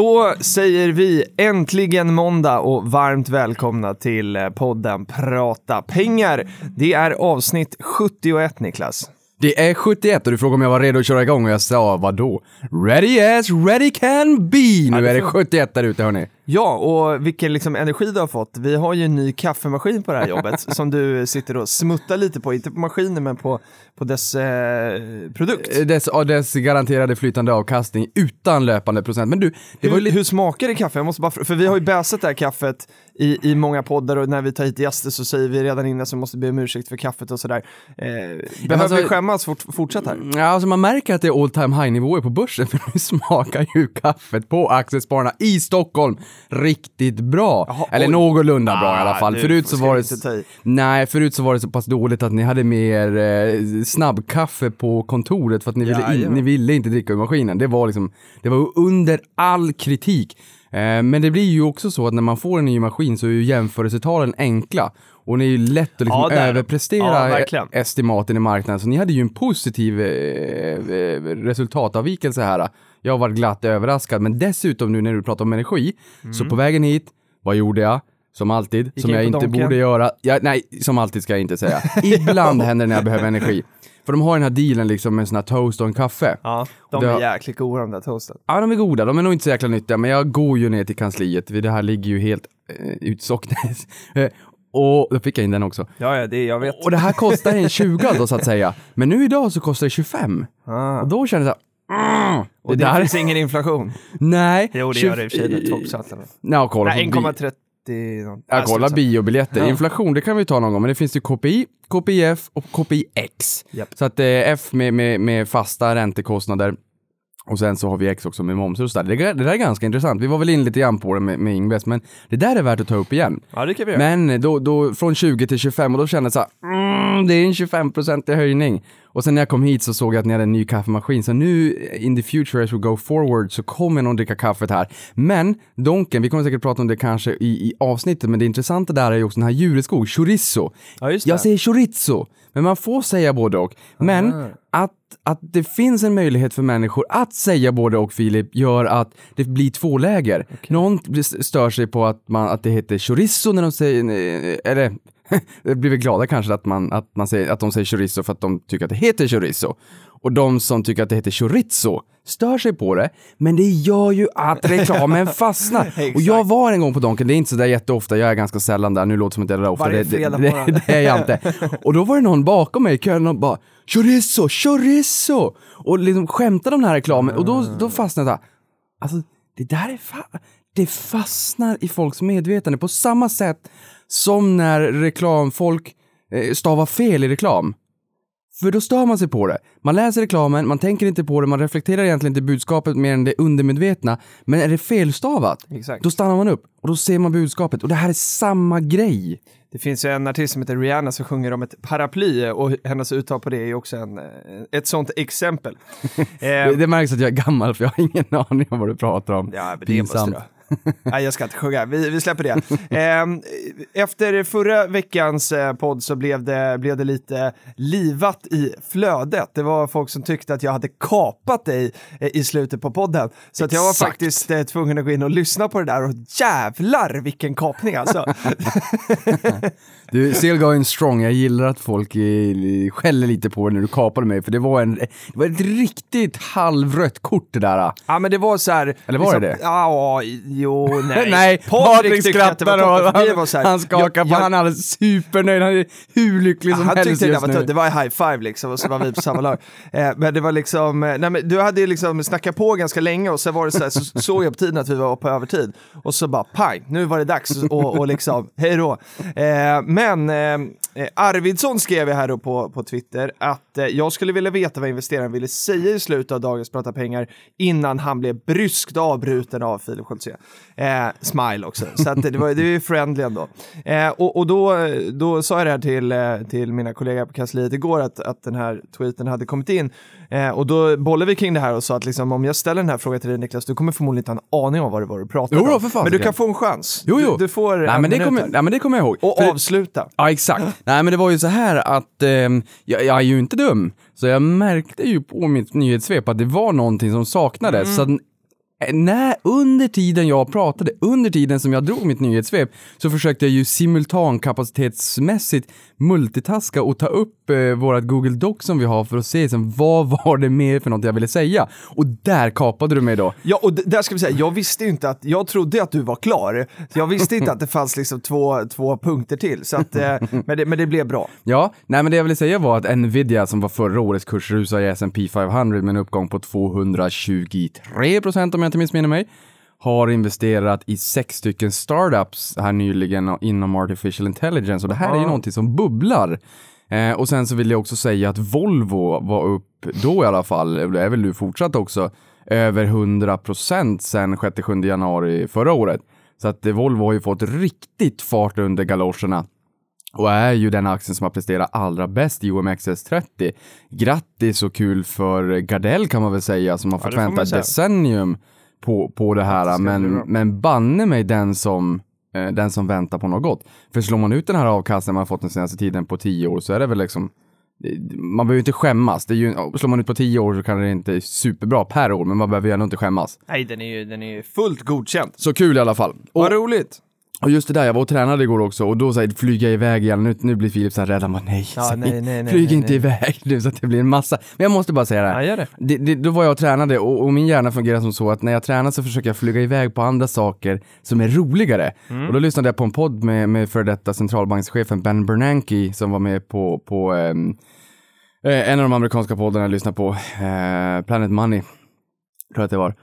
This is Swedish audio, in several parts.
Då säger vi äntligen måndag och varmt välkomna till eh, podden Prata pengar. Det är avsnitt 71 Niklas. Det är 71 och du frågade om jag var redo att köra igång och jag sa vadå? Ready as ready can be! Nu är det 71 där ute hörni. Ja, och vilken liksom energi du har fått. Vi har ju en ny kaffemaskin på det här jobbet som du sitter och smuttar lite på, inte på maskinen men på, på dess eh, produkt. Dess, ja, dess garanterade flytande avkastning utan löpande procent. Men du, det var ju Hur, lite... hur smakar det kaffe? Jag måste bara, för vi har ju bäsat det här kaffet i, i många poddar och när vi tar hit gäster så säger vi redan innan så måste vi be om ursäkt för kaffet och sådär. Eh, behöver alltså- vi skämmas fort, fortsatt här? Ja, alltså man märker att det är all time high nivåer på börsen för nu smakar ju kaffet på Aktiespararna i Stockholm riktigt bra. Jaha, Eller oj. någorlunda bra i Ah, alla fall. nu Förut så var det... Nej, förut så var det så pass dåligt att ni hade mer eh, snabbkaffe på kontoret för att ni ville, in, ni ville inte dricka ur maskinen. Det var liksom, det var under all kritik. Eh, men det blir ju också så att när man får en ny maskin så är ju jämförelsetalen enkla. Och det är ju lätt att liksom Ja, överprestera Ja, estimaten i marknaden. Så ni hade ju en positiv eh, eh, resultatavvikelse här. Jag var glatt överraskad, men dessutom nu när du pratar om energi, så på vägen hit, vad gjorde jag? Som alltid, som in jag inte Donken. borde göra. Ja, nej, som alltid ska jag inte säga. Ibland händer det när jag behöver energi. För de har den här dealen liksom med en sån här toast och en kaffe. Ja, de är har- jäkligt goda de där toasten. Ja, de är goda. De är nog inte så jäkla nyttiga, men jag går ju ner till kansliet. Det här ligger ju helt eh, utsåkt. Eh, och då fick jag in den också. Ja, ja, det jag vet. Och det här kostar en 20 då så att säga. Men nu idag så kostar det 25. Ah. Och då känner jag så här, mm, Och det, finns ingen inflation. Nej. Jo, det 20 gör det i och för sig. det är 2 procent. Ja, kolla Nej, på bi- 1,30 någon. Ja, Nej, kolla strunt biobiljetter. Ja. Inflation, det kan vi ta någon gång, men det finns ju KPI, KPIF och KPIX. Japp. Så att det är F med, med, med fasta räntekostnader och sen så har vi X också med moms och sådär. Det, det där är ganska intressant. Vi var väl in lite grann på det med, med Ingves, men det där är värt att ta upp igen. Ja, det kan vi göra. Men då, då från 20 till 25 och då kände jag så här, mm, det är en 25 i höjning. Och sen när jag kom hit så såg jag att ni hade en ny kaffemaskin, så nu in the future as we go forward så kommer någon dricka kaffet här. Men Donken, vi kommer säkert prata om det kanske i, i avsnittet, men det intressanta där är ju också den här djureskog, chorizo. Ja, just det. Jag säger chorizo, men man får säga både och. Men att, att det finns en möjlighet för människor att säga både och, Filip, gör att det blir två läger. Någon blir- stör sig på att, man, att det heter chorizo när de säger, eller det blir väl glada kanske att, man, att, man säger, att de säger chorizo för att de tycker att det heter chorizo. Och de som tycker att det heter chorizo stör sig på det, men det gör ju att reklamen fastnar. och jag var en gång på Donken, det är inte så där jätteofta, jag är ganska sällan där, nu låter det som att jag är där ofta, Varje det, det, fredag det, det är jag inte. Och då var det någon bakom mig i kön och bara chorizo, chorizo! Och liksom skämtade om den här reklamen och då, då fastnade jag alltså det där är fa- det fastnar i folks medvetande på samma sätt som när reklamfolk eh, stavar fel i reklam. För då stör man sig på det. Man läser reklamen, man tänker inte på det, man reflekterar egentligen inte budskapet mer än det undermedvetna. Men är det felstavat, Exakt. då stannar man upp och då ser man budskapet. Och det här är samma grej. Det finns ju en artist som heter Rihanna som sjunger om ett paraply och hennes uttal på det är ju också en, eh, ett sånt exempel. Det, det märks att jag är gammal för jag har ingen aning om vad du pratar om. Ja, men det måste du. ha. Nej, jag ska inte sjunga. Vi, vi släpper det. Ehm, efter förra veckans eh, podd så blev det, blev det lite livat i flödet. Det var folk som tyckte att jag hade kapat dig eh, i slutet på podden. Så att jag var Exakt. faktiskt eh, tvungen att gå in och lyssna på det där och jävlar vilken kapning alltså. Du, still going strong. Jag gillar att folk eh, skäller lite på dig när du kapade mig, för det var, en, det var ett riktigt halvrött kort det där. ja men det var så här. Eller var det det? Ja, jo, nej. Nej, Patrik det skrattar och för det han, var så här, han skakar jag- på, jag- han är alldeles supernöjd, han är hur lycklig som han helst tyckte det just var nu. Det var high five liksom och så var vi på samma lag. Eh, men det var liksom, eh, nej men du hade ju liksom snackat på ganska länge och sen var det så här, så såg jag på tiden att vi var på övertid. Och så bara pang, nu var det dags och, och liksom, hej då. Eh, men ehm, eh, Arvidsson skrev jag här då på, på Twitter att eh, jag skulle vilja veta vad investeraren ville säga i slutet av dagens Prata pengar innan han blev bryskt avbruten av Filip Schultze. Eh, smile också, så det, var, det är ju friendly ändå. Eh, och och då, då sa jag det här till, eh, till mina kollegor på kansliet igår att, att den här tweeten hade kommit in. Eh, och då bollade vi kring det här och sa att liksom, om jag ställer den här frågan till dig Niklas, du kommer förmodligen inte ha en aning om vad det var du pratade Jo om. för fan, men du kan få en chans. Jo, jo. Du, du får Nej en men, det kommer, nej men det kommer jag ihåg. Och För det- avsluta. Ja, exakt. Nej, men det var ju så här att ehm, jag, jag är ju inte dum. Så jag märkte ju på mitt nyhetssvep att det var någonting som saknades. Så eh, när, under tiden jag pratade, under tiden som jag drog mitt nyhetssvep, så försökte jag ju simultankapacitetsmässigt multitaska och ta upp eh, vårat Google Doc som vi har för att se sen, vad var det mer för något jag ville säga. Och där kapade du mig då. Ja, och d- där ska vi säga, jag visste ju inte att, jag trodde att du var klar. Jag visste inte att det fanns liksom två, två punkter till, så att, eh, men, det, men det blev bra. Ja, nej men det jag ville säga var att Nvidia som var förra årets kursrusa i S&P 500 med en uppgång på 223 procent om jag inte missminner mig, har investerat i sex stycken startups här nyligen inom artificial intelligence och det här är ju någonting som bubblar. Eh, och sen så vill jag också säga att Volvo var upp då i alla fall, det är väl nu fortsatt också, över 100 procent sen 6-7 januari förra året. Så att Volvo har ju fått riktigt fart under galoscherna och är ju den aktien som har presterat allra bäst i OMXS30. Grattis och kul för Gardell kan man väl säga som har fått man vänta ett decennium på, på det här. Men, men banne mig den som, eh, den som väntar på något gott. För slår man ut den här avkastningen man har fått den senaste tiden på tio år så är det väl liksom man behöver ju inte skämmas. Det är ju, slår man ut på tio år så kan det inte är superbra per år, men man behöver ju ändå inte skämmas. Nej, den är ju den är ju fullt godkänd. Så kul i alla fall. Och, Vad roligt. Och just det där, jag var och tränade igår också och då så här, flyga iväg igen. Nu, nu blir Filip så här rädd, han bara nej, Ja, säg, nej, nej, nej, flyg nej, inte nej. iväg nu så att det blir en massa. Men jag måste bara säga det här. Ja, det. Det, det, då var jag och tränade och, och min hjärna fungerar som så att när jag tränar så försöker jag flyga iväg på andra saker som är roligare. Mm. Och då lyssnade jag på en podd med, med för detta centralbankschefen Ben Bernanke som var med på, på eh, en av de amerikanska poddarna jag lyssnade på, eh, Planet Money, tror jag att det var.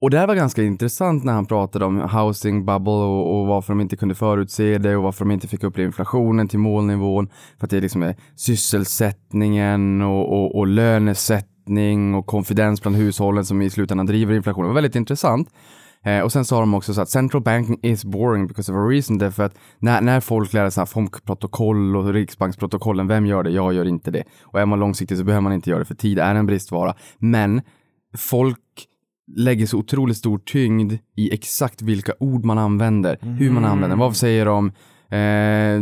Och det här var ganska intressant när han pratade om housing bubble och, och varför de inte kunde förutse det och varför de inte fick upp inflationen till målnivån. För att det liksom är sysselsättningen och, och, och lönesättning och konfidens bland hushållen som i slutändan driver inflationen. Det var väldigt intressant. Eh, och sen sa de också så att central banking is boring because of a reason. Därför att när, när folk lär sig FOMC-protokoll och riksbanksprotokollen, vem gör det? Jag gör inte det. Och är man långsiktig så behöver man inte göra det för tid är en bristvara. Men folk lägger så otroligt stor tyngd i exakt vilka ord man använder, hur man använder. Vad säger de? Eh,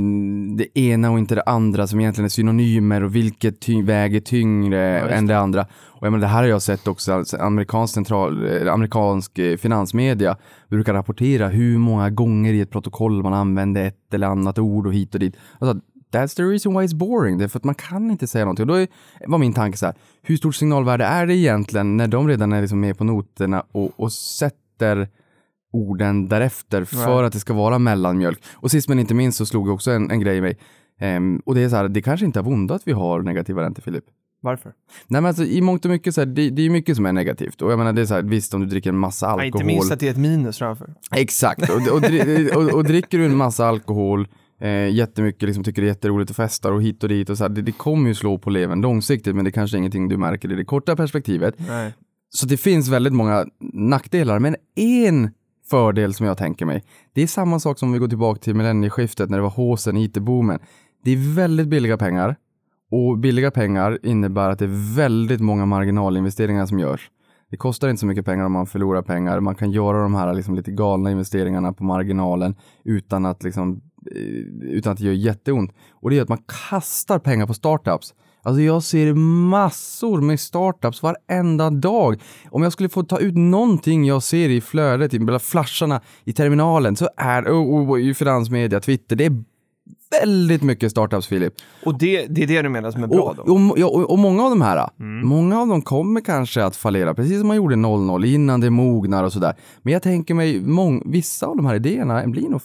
det ena och inte det andra som egentligen är synonymer och vilket ty- väger tyngre än det andra. Och jag menar, det här har jag sett också, alltså, amerikansk, central, eh, amerikansk eh, finansmedia brukar rapportera hur många gånger i ett protokoll man använder ett eller annat ord och hit och dit. Alltså, That's the reason why it's boring. Det är för att man kan inte säga någonting. Och då är, var min tanke så här, hur stort signalvärde är det egentligen när de redan är liksom med på noterna och, och sätter orden därefter för att det ska vara mellanmjölk. Och sist men inte minst så slog också en, en grej i mig. Ehm, och det är så här, det kanske inte är av ondo att vi har negativa räntor, Filip. Varför? Nej men alltså i mångt och mycket så här, det, det är mycket som är negativt. Och jag menar det är så här, visst om du dricker en massa alkohol. Nej, inte minst att det är ett minus framför. Exakt, och, och, och, och dricker du en massa alkohol, eh, jättemycket, liksom, tycker det är jätteroligt och festar och hit och dit och så här, det, det kommer ju slå på levern långsiktigt men det kanske är ingenting du märker i det korta perspektivet. Nej. Så det finns väldigt många nackdelar, men en fördel som jag tänker mig, det är samma sak som om vi går tillbaka till millennieskiftet när det var håsen, IT-boomen. Det är väldigt billiga pengar och billiga pengar innebär att det är väldigt många marginalinvesteringar som görs. Det kostar inte så mycket pengar om man förlorar pengar. Man kan göra de här liksom lite galna investeringarna på marginalen utan att, liksom, utan att det gör jätteont. Och det gör att man kastar pengar på startups. Alltså jag ser massor med startups varenda dag. Om jag skulle få ta ut någonting jag ser i flödet, i flasharna i terminalen, så är och, och, i finansmedia, Twitter, det är väldigt mycket startups Filip. Och det, det är det du menar som är bra Och, då? och, ja, och, och många av de här, många av dem kommer kanske att fallera, precis som man gjorde 00 innan det mognar och sådär. Men jag tänker mig, mång, vissa av de här idéerna blir nog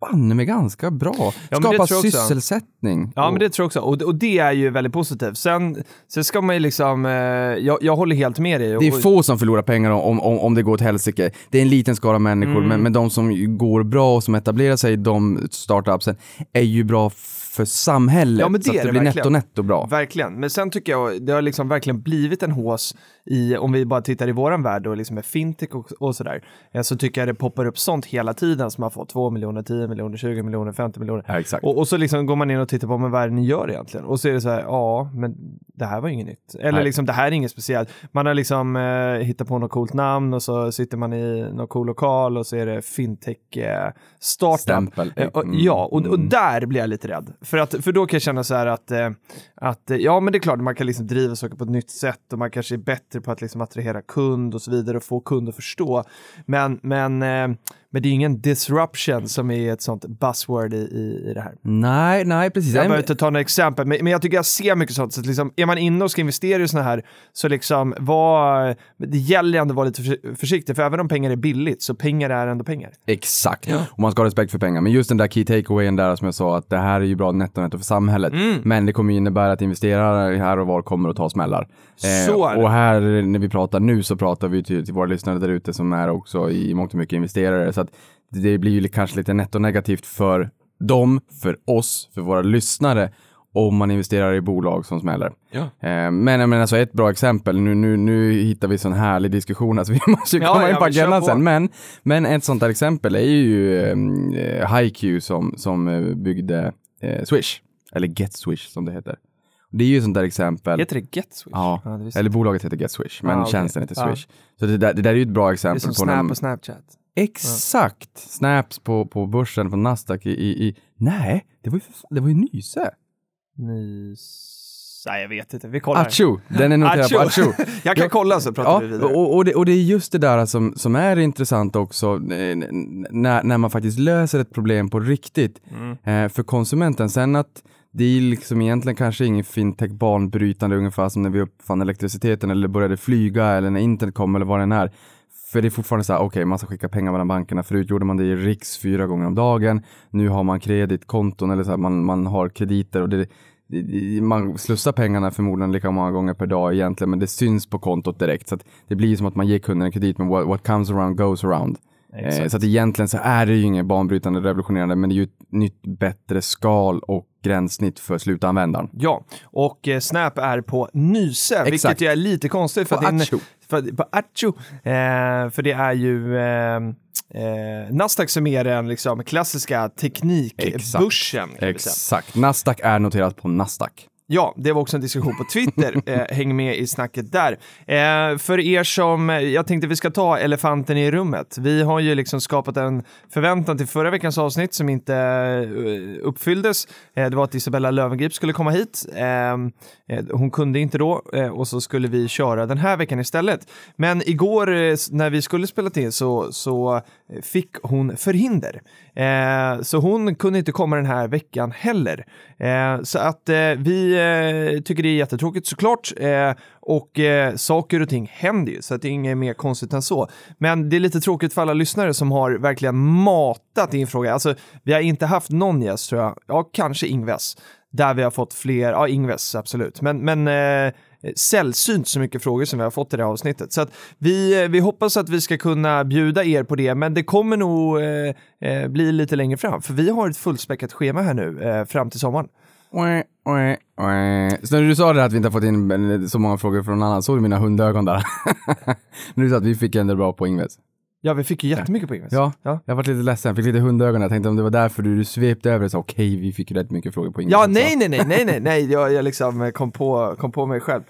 banne mig ganska bra. Skapa sysselsättning. Ja, men det tror jag också. Och, det- och det är ju väldigt positivt. Sen, sen ska man ju liksom, eh, jag, jag håller helt med dig. Det är få som förlorar pengar om, om, om det går åt helsike. Det är en liten skara människor, Mm. men, men de som går bra och som etablerar sig de startupsen är ju bra för samhället. Ja, men det så att det det blir verkligen. netto netto bra. Verkligen, men sen tycker jag det har liksom verkligen blivit en hås i, om vi bara tittar i våran värld och liksom med fintech och, och sådär, eh, så tycker jag det poppar upp sånt hela tiden som har fått 2 miljoner, 10 miljoner, 20 miljoner, 50 miljoner. Ja. Och, och så liksom går man in och tittar på men vad är det ni gör egentligen? Och så är det så här, ja, men det här var inget nytt. Eller Nej. liksom, det här är inget speciellt. Man har liksom eh, hittat på något coolt namn och så sitter man i någon cool lokal och så är det fintech eh, startup. Eh, och, Mm. ja, och, och Mm. där blir jag lite rädd. För, att, för då kan jag känna så här att, eh, att eh, ja men det är klart man kan liksom driva saker på ett nytt sätt och man kanske är bättre på att liksom attrahera kund och så vidare och få kund att förstå. Men, men, eh, men det är ingen disruption som är ett sånt buzzword i, i, i det här. Nej, nej precis. Jag behöver inte ta några exempel, men, men jag tycker jag ser mycket sånt. Så att liksom, är man inne och ska investera i såna här, så liksom, var, det gäller ju ändå att vara lite förs- försiktig, för även om pengar är billigt, så pengar är ändå pengar. Exakt, och man ska ha respekt för pengar. Men just den där key takeawayen där som jag sa, att det här är ju bra netto netto för samhället. Mm. Men det kommer ju innebära att investerare här och var kommer att ta smällar. Eh, Så är det. och här när vi pratar nu så pratar vi till, till våra lyssnare där ute som är också i mångt och mycket investerare. Så att det blir ju kanske lite nettonegativt för dem, för oss, för våra lyssnare om man investerar i bolag som smäller. Ja. Eh, men jag menar, alltså ett bra exempel, nu, nu, nu hittar vi sån härlig diskussion, alltså vi måste ju Ja, komma in ja, på men kör agendan på. sen. Men, men ett sånt där exempel är ju eh, HiQ som, som eh, byggde eh, Swish, eller Get Swish som det heter. Det är ju ett sånt där exempel. Heter det Get Swish? Ja, det eller bolaget heter Get Swish, men Ah, okej. tjänsten heter Ja. Swish. Så det där, det där är ju ett bra det är exempel som på Snap och Snapchat. Exakt! Snaps på, på börsen, på Nasdaq i, i, i... Nej, det var ju, för- det var ju Nyse. Nys... Nej, jag vet inte. Vi kollar. Acho, den är noterad på. Acho. jag kan kolla så pratar Ja, vi vidare. och, och, det, och det är just det där som, som är intressant också eh, när, när man faktiskt löser ett problem på riktigt Mm. eh, för konsumenten. Sen att det är liksom egentligen kanske ingen fintech banbrytande ungefär som när vi uppfann elektriciteten eller började flyga eller när internet kom eller vad den är. För det är fortfarande så här, okej, man ska skicka pengar mellan bankerna. Förut gjorde man det i Riks fyra gånger om dagen. Nu har man kreditkonton eller så här, man, man har krediter och det, man slussar pengarna förmodligen lika många gånger per dag egentligen, men det syns på kontot direkt. Så att det blir som att man ger kunden en kredit, men what, what comes around goes around. Eh, så att egentligen så är det ju inget banbrytande revolutionerande, men det är ju ett nytt bättre skal och gränssnitt för slutanvändaren. Ja, och eh, Snap är på Nyse, vilket Exakt. ju är lite konstigt. För På Acho. För, på Acho. Eh, för det är ju eh, eh, Nasdaq som är den liksom, klassiska teknikbörsen. säga. Exakt. Nasdaq är noterat på Nasdaq. Ja, det var också en diskussion på Twitter. eh, häng med i snacket där. Eh, för er som, jag tänkte vi ska ta elefanten i rummet. Vi har ju liksom skapat en förväntan till förra veckans avsnitt som inte eh, uppfylldes. Eh, det var att Isabella Löwengrip skulle komma hit. Eh, eh, hon kunde inte då eh, och så skulle vi köra den här veckan istället. Men igår eh, när vi skulle spela in så, så eh, fick hon förhinder. Eh, så hon kunde inte komma den här veckan heller. Eh, så att eh, vi eh, tycker det är jättetråkigt såklart. Eh, och eh, saker och ting händer ju, så att det är inget mer konstigt än så. Men det är lite tråkigt för alla lyssnare som har verkligen matat in fråga. Alltså, vi har inte haft någon gäst tror jag. Ja, kanske Ingves. Där vi har fått fler, ja Ingves absolut. Men, men eh, Eh, sällsynt så mycket frågor som vi har fått i det här avsnittet. Så att vi, eh, vi hoppas att vi ska kunna bjuda er på det, men det kommer nog eh, eh, bli lite längre fram, för vi har ett fullspäckat schema här nu eh, fram till sommaren. Så när du sa det att vi inte har fått in så många frågor från någon annan, såg du mina hundögon där? när du sa att vi fick ändå bra på Ingves. Ja, vi fick ju jättemycket på Ingves. Ja, Ja. jag var lite ledsen, fick lite hundögon. Jag tänkte om det var därför du, du svepte över sa okej, vi fick rätt mycket frågor på Ingves. Ja, också." nej, nej, nej, nej, nej, nej, jag, jag liksom kom på, kom på mig själv.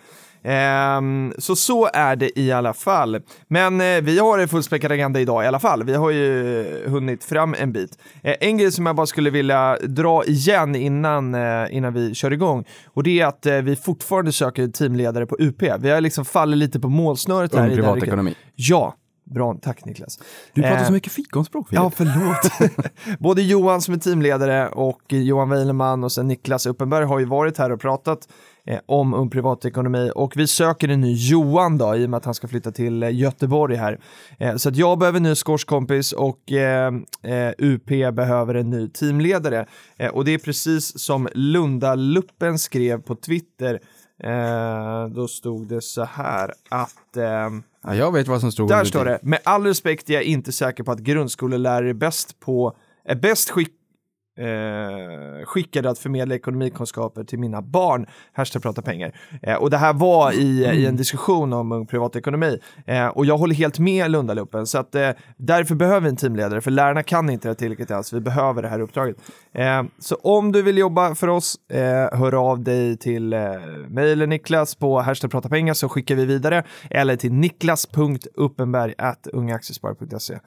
Ehm, så så är det i alla fall. Men eh, vi har en fullspäckad agenda idag i alla fall. Vi har ju hunnit fram en bit. Eh, en grej som jag bara skulle vilja dra igen innan, eh, innan vi kör igång och det är att vi fortfarande söker teamledare på UP. Vi har liksom fallit lite på målsnöret. Ung privatekonomi. Ja, bra, tack Niklas. Du pratar Eh, så mycket fikonspråk, Filip. Ja, förlåt. Både Johan som är teamledare och Johan Weileman och sen Niklas Uppenberg har ju varit här och pratat eh, om Ung Privatekonomi och vi söker en ny Johan då i och med att han ska flytta till eh, Göteborg här. Eh, så att jag behöver en ny skorskompis och eh, eh, UP behöver en ny teamledare. Och det är precis som Lundaluppen skrev på Twitter. Eh, då stod det så här att ehm, Ja, jag vet vad som stod där står det, med all respekt är jag inte säker på att grundskolelärare är bäst på, är bäst skick, eh, skickade att förmedla ekonomikunskaper till mina barn. Hashtag prata pengar. Eh, och det här var i, i en diskussion om ung privatekonomi. Eh, och jag håller helt med Lundaluppen. Så att eh, därför behöver vi en teamledare. För lärarna kan inte det tillräckligt alls. Vi behöver det här uppdraget. Eh, så om du vill jobba för oss, eh, hör av dig till eh, mig eller Niklas på hashtag prata pengar så skickar vi vidare. Eller till niklas.uppenberg.ungaaktiesparare.se.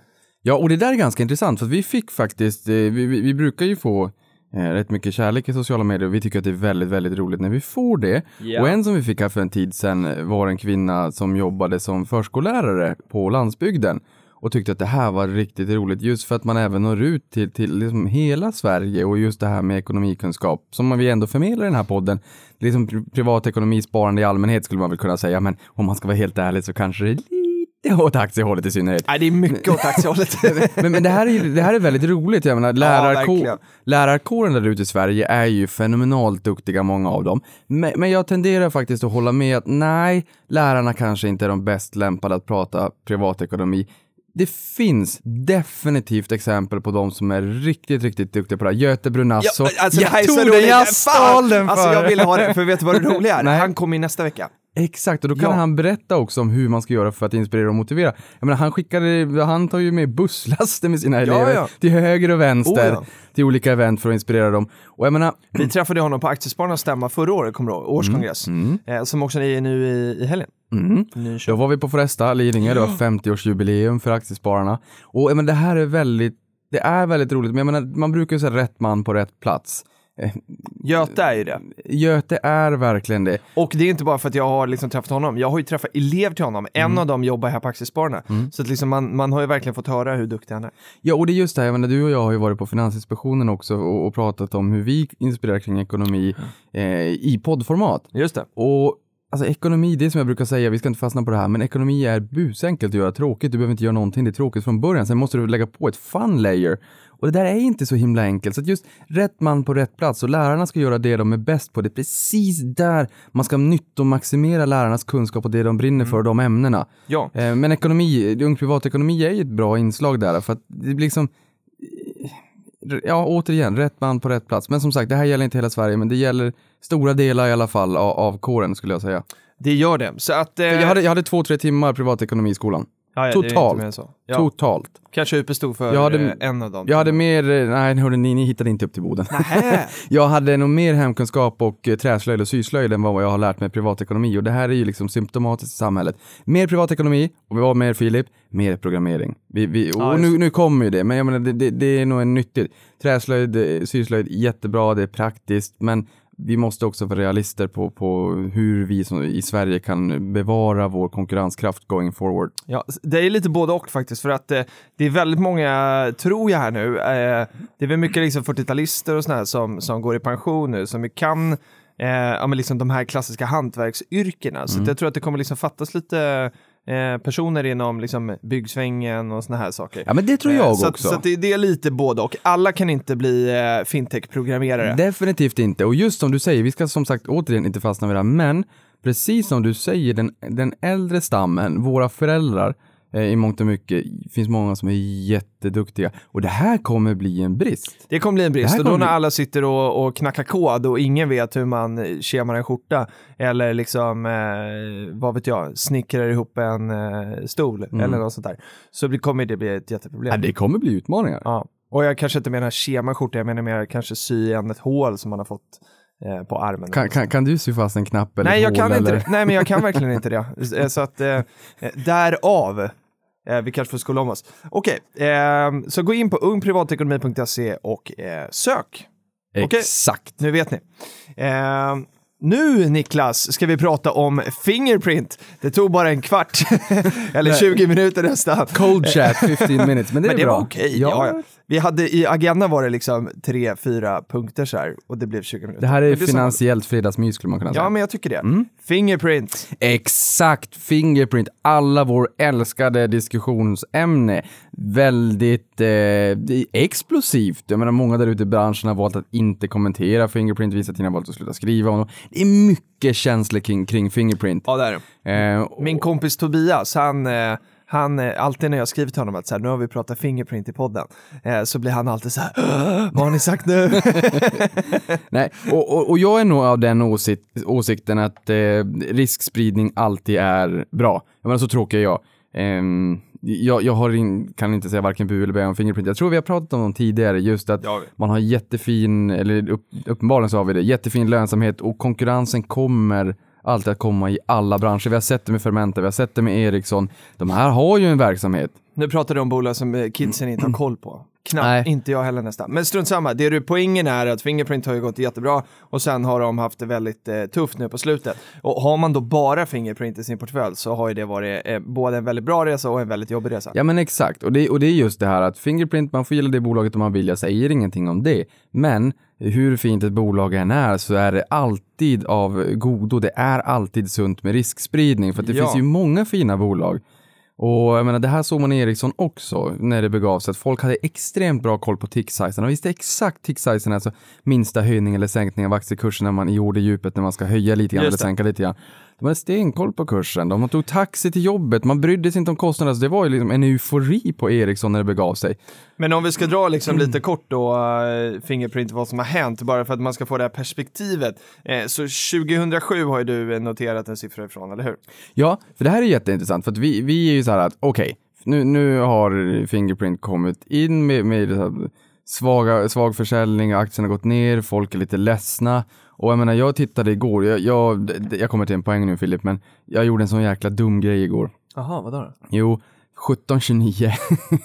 Ja, och det där är ganska intressant för att vi fick faktiskt, eh, vi, vi, vi brukar ju få eh, rätt mycket kärlek i sociala medier och vi tycker att det är väldigt, väldigt roligt när vi får det. Ja. Och en som vi fick här för en tid sedan var en kvinna som jobbade som förskollärare på landsbygden och tyckte att det här var riktigt roligt just för att man även når ut till, till liksom hela Sverige och just det här med ekonomikunskap som vi ändå förmedlar i den här podden. Liksom pri- privatekonomi, sparande i allmänhet skulle man väl kunna säga, men om man ska vara helt ärlig så kanske det är åt aktiehållet i synnerhet. Nej, det är mycket åt aktiehållet. Men, men det, här är, det här är väldigt roligt. Jag menar, lärarko verkligen. lärarkåren där ute i Sverige är ju fenomenalt duktiga, många av dem. Men, men jag tenderar faktiskt att hålla med att nej, lärarna kanske inte är de bäst lämpade att prata privatekonomi. Det finns definitivt exempel på de som är riktigt, riktigt duktiga på det här. Göte Brunasso. Ja, alltså, det här är så tog roligt. den, jag stal den för Alltså jag ville ha det, för vet du vad det roliga är? Nej. Han kommer in nästa vecka. Exakt, och då kan Ja. han berätta också om hur man ska göra för att inspirera och motivera. Jag menar, han skickade, han tar ju med busslaster med sina elever ja. till höger och vänster Oh, ja. till olika event för att inspirera dem. Och jag menar, Vi träffade honom på Aktiespararnas stämma förra året, kommer du ihåg? Årskongress. Eh, som också är nu i, i helgen. Mm, då var vi på Foresta, Lidingö, det var 50-årsjubileum för Aktiespararna. Och menar, det här är väldigt, det är väldigt roligt, men jag menar, man brukar ju säga rätt man på rätt plats. Eh, Göte är ju det. Göte är verkligen det. Och det är inte bara för att jag har liksom träffat honom, jag har ju träffat elever till honom. En av dem jobbar här på Aktiespararna. Så att liksom man, man har ju verkligen fått höra hur duktig han är. Ja, och det är just det här, jag menar, du och jag har ju varit på Finansinspektionen också och, och pratat om hur vi inspirerar kring ekonomi eh, i poddformat. Just det. Och alltså ekonomi, det är som jag brukar säga, vi ska inte fastna på det här, men ekonomi är busenkelt att göra tråkigt. Du behöver inte göra någonting, det är tråkigt från början. Sen måste du lägga på ett fun layer. Och det där är inte så himla enkelt. Så just rätt man på rätt plats och lärarna ska göra det de är bäst på. Det är precis där man ska nyttomaximera lärarnas kunskap och det de brinner för, de ämnena. Ja. Eh, Men ekonomi, ung privatekonomi är ju ett bra inslag där för att det blir liksom Ja, återigen, rätt man på rätt plats. Men som sagt, det här gäller inte hela Sverige, men det gäller stora delar i alla fall av, av kåren skulle jag säga. Det gör det. Så att... Eh, Jag hade, jag hade två, tre timmar privatekonomi i skolan. Ja, ja, det är inte totalt. mer. Ja. Totalt. Kanske UP stod för Jag hade- eh, en av dem. Jag hade mer, eh, nej hörde ni, ni hittade inte upp till Boden. Jag hade nog mer hemkunskap och eh, träslöjd och syslöjd än vad jag har lärt mig privatekonomi och det här är ju liksom symptomatiskt i samhället. Mer privatekonomi och vi var med Filip, mer programmering. Vi, vi, och Ja, nu, nu kommer ju det, men jag menar det, det, det är nog en nyttigt. Träslöjd, syslöjd, jättebra, det är praktiskt, men vi måste också vara realister på, på hur vi som, i Sverige kan bevara vår konkurrenskraft going forward. Ja, det är lite både och faktiskt, för att eh, det är väldigt många, tror jag här nu, eh, det är väl mycket liksom 40-talister och sådana här som, som går i pension nu, som kan eh, ja, men liksom de här klassiska hantverksyrkena. Så att jag tror att det kommer liksom fattas lite eh, personer inom liksom byggsvängen och sådana här saker. Ja men det tror jag Eh, så också. Att, så att det, är lite både och. Alla kan inte bli eh, fintech-programmerare. Definitivt inte. Och just som du säger, vi ska som sagt återigen inte fastna vid det här, men precis som du säger, den, den äldre stammen, våra föräldrar, i mångt och mycket, finns många som är jätteduktiga. Och det här kommer bli en brist. Det kommer bli en Det brist och då när bli- alla sitter och, och knackar kod och ingen vet hur man eh, kemar en skjorta eller liksom, eh, vad vet jag, snickrar ihop en eh, stol eller något sånt där. Så blir, kommer det bli ett jätteproblem. Ja, det kommer bli utmaningar. Ja. Och jag kanske inte menar kema skjorta, jag menar mer kanske sy igen ett hål som man har fått eh, på armen. Kan, kan, kan du sy fast en knapp eller Nej, jag kan inte eller? det. Nej, men jag kan verkligen inte det. Eh, Så att eh, eh, därav, eh, vi kanske får skola om oss. Okej, eh, så gå in på ungprivatekonomi.se och eh, sök. Exakt. Nu vet ni. Eh, nu Niklas ska vi prata om Fingerprint. Det tog bara en kvart, eller 20 minuter nästan. Cold chat 15 minutes, men det är Men det bra. var okej. Ja. Ja, Vi hade i agendan var det liksom tre, fyra punkter så här och det blev 20 minuter. Det här är det finansiellt fredagsmys skulle man kunna säga. Ja, men jag tycker det. Mm. Fingerprint. Exakt, Fingerprint, alla vår älskade diskussionsämne. Väldigt eh, explosivt. Jag menar många där ute i branschen har valt att inte kommentera Fingerprint, vissa tidningar har valt att sluta skriva om dem. Det är mycket känslor kring, kring Fingerprint. Ja, det är det. Eh, och- Min kompis Tobias, han, eh, han, eh, alltid när jag skriver till honom att så här, nu har vi pratat Fingerprint i podden, eh, så blir han alltid så här, "Åh, vad har ni sagt nu? Nej, och, och, och jag är nog av den åsikt, åsikten att eh, riskspridning alltid är bra. Jag menar, så tråkig är jag. Ehm, jag, jag har in, kan inte säga varken bu eller bä om Fingerprint. Jag tror vi har pratat om dem tidigare, just att man har jättefin, eller upp, uppenbarligen så har vi det, jättefin lönsamhet och konkurrensen kommer alltid att komma i alla branscher. Vi har sett det med Fermenta, vi har sett det med Ericsson. De här har ju en verksamhet. Nu pratar du om bolag som eh, kidsen inte har koll på. Knappt, Nej. inte jag heller nästan. Men strunt samma, det du poängen är att Fingerprint har ju gått jättebra och sen har de haft det väldigt eh, tufft nu på slutet. Och har man då bara Fingerprint i sin portfölj så har ju det varit eh, både en väldigt bra resa och en väldigt jobbig resa. Ja men exakt, och det, och det är just det här att Fingerprint, man får gilla det bolaget om man vill, jag säger ingenting om det. Men hur fint ett bolag än är så är det alltid av godo, det är alltid sunt med riskspridning för det Ja. finns ju många fina bolag. Och jag menar, det här såg man i Ericsson också när det begav sig, att folk hade extremt bra koll på tick-sizen. De visste exakt tick-sizen, alltså minsta höjning eller sänkning av aktiekursen när man gjorde djupet, när man ska höja lite grann eller sänka lite grann. De hade stenkoll på kursen, de tog taxi till jobbet, man brydde sig inte om kostnaderna, så det var ju liksom en eufori på Ericsson när det begav sig. Men om vi ska dra liksom lite kort då, eh, Fingerprint, vad som har hänt, bara för att man ska få det här perspektivet. Eh, så 2007 har ju du eh, noterat en siffra ifrån, eller hur? Ja, för det här är jätteintressant, för att vi, vi är ju så här att okej, nu, nu har Fingerprint kommit in med, med svaga, svag försäljning, aktien har gått ner, folk är lite ledsna. Och jag menar, jag tittade igår, jag, jag, jag kommer till en poäng nu Filip, men jag gjorde en sån jäkla dum grej igår. Jaha, vadå då? Jo, 17.29.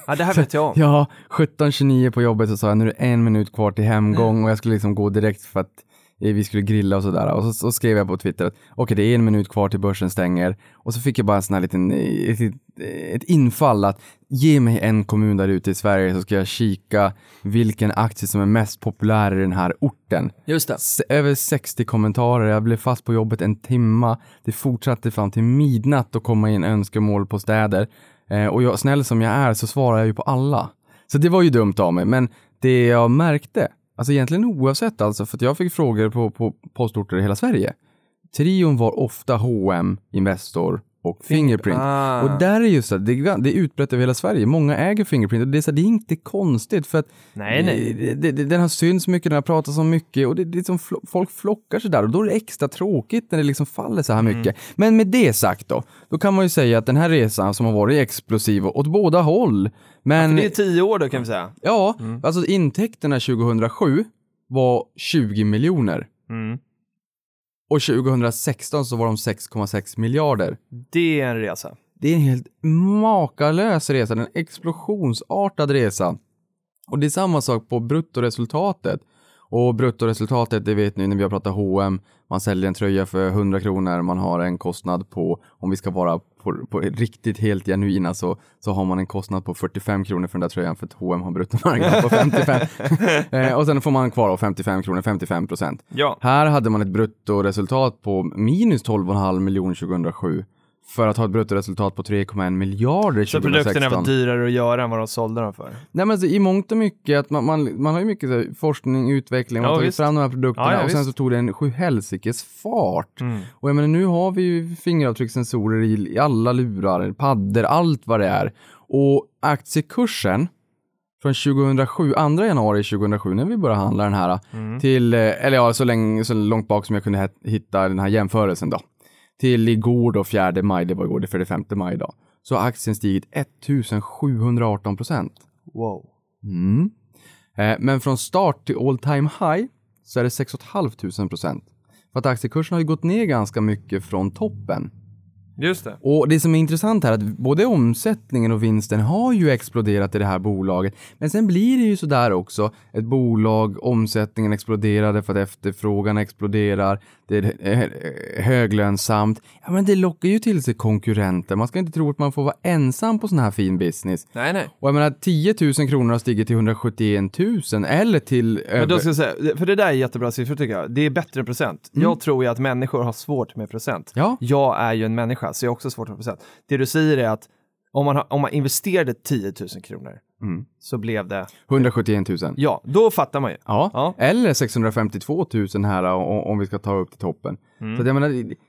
Ja, det här vet jag om. ja, 17.29 på jobbet så sa jag nu är det en minut kvar till hemgång och jag skulle liksom gå direkt för att vi skulle grilla och sådär. Och så, så skrev jag på Twitter att okej, det är en minut kvar till börsen stänger. Och så fick jag bara en sån här liten, eh, ett, ett infall att ge mig en kommun där ute i Sverige så ska jag kika vilken aktie som är mest populär i den här orten. Just det. Över 60 kommentarer, jag blev fast på jobbet en timma. Det fortsatte fram till midnatt att komma in önskemål på städer. Eh, och jag, snäll som jag är så svarar jag ju på alla. Så det var ju dumt av mig, men det jag märkte, alltså egentligen oavsett alltså, för att jag fick frågor på, på postorter i hela Sverige. Trion var ofta H&M, Investor och Fingerprint. Ah. Och där är just det, det är, utbrett över hela Sverige. Många äger Fingerprint och det är, så, det är inte konstigt för att Nej, nej. det, det, den har synts mycket, den har pratats om mycket och det, det är som folk flockar sig där och då är det extra tråkigt när det liksom faller så här Mm. mycket. Men med det sagt då, då kan man ju säga att den här resan som har varit explosiv åt båda håll. Men Det är tio år då kan vi säga. ja, Mm. alltså intäkterna 2007 var 20 miljoner. Mm. Och 2016 så var de 6,6 miljarder. Det är en resa. Det är en helt makalös resa, en explosionsartad resa. Och det är samma sak på bruttoresultatet. Och bruttoresultatet, det vet ni när vi har pratat H&M, man säljer en tröja för 100 kronor, man har en kostnad på, om vi ska vara på, på riktigt helt genuina, så, så har man en kostnad på 45 kronor för den där tröjan för att H&M har bruttomarknad på 55. eh, och sen får man kvar av 55 kronor, 55 procent. Ja. Här hade man ett bruttoresultat på minus 12,5 miljoner 2007 för att ha ett bruttoresultat på 3,1 miljarder Så 2016. produkterna var dyrare att göra än vad de sålde dem för. Nej men alltså, i mångt och mycket, att man, man, man har ju mycket så här, forskning, utveckling, man Ja, har tagit visst. fram de här produkterna Ja, ja, och sen visst. så tog det en sjuhelsikes fart. Mm. Och jag menar nu har vi ju fingeravtryckssensorer i, i alla lurar, paddor, allt vad det är. Och aktiekursen från 2007, 2 januari 2007 när vi började handla den här, Mm. till, eh, eller ja, så, länge, så långt bak som jag kunde hitta den här jämförelsen då. Till igår då, 4 maj, det var igår, det är för det 5 maj då. Så har aktien stigit 1718 procent. Wow. Mm. Eh, men från start till all time high så är det 6 500 procent. För att aktiekursen har ju gått ner ganska mycket från toppen. Just det. Och det som är intressant här är att både omsättningen och vinsten har ju exploderat i det här bolaget. Men sen blir det ju sådär också. Ett bolag, omsättningen exploderade för att efterfrågan exploderar. Det är höglönsamt. Ja, men det lockar ju till sig konkurrenter. Man ska inte tro att man får vara ensam på sån här fin business. Nej, nej. Och jag menar 10 000 kronor har stigit till 171 000 eller till Men över... då ska jag säga, för det där är jättebra siffror tycker jag. Det är bättre än procent. Jag tror ju att människor har svårt med procent. Ja. Jag är ju en människa, så jag har också svårt med procent. Det du säger är att om man, har, om man investerade 10 000 kronor, Mm. så blev det, 171 000. ja, då fattar man ju. Ja. Ja. eller 652 000 här om, om vi ska ta upp till toppen. Så att jag menar,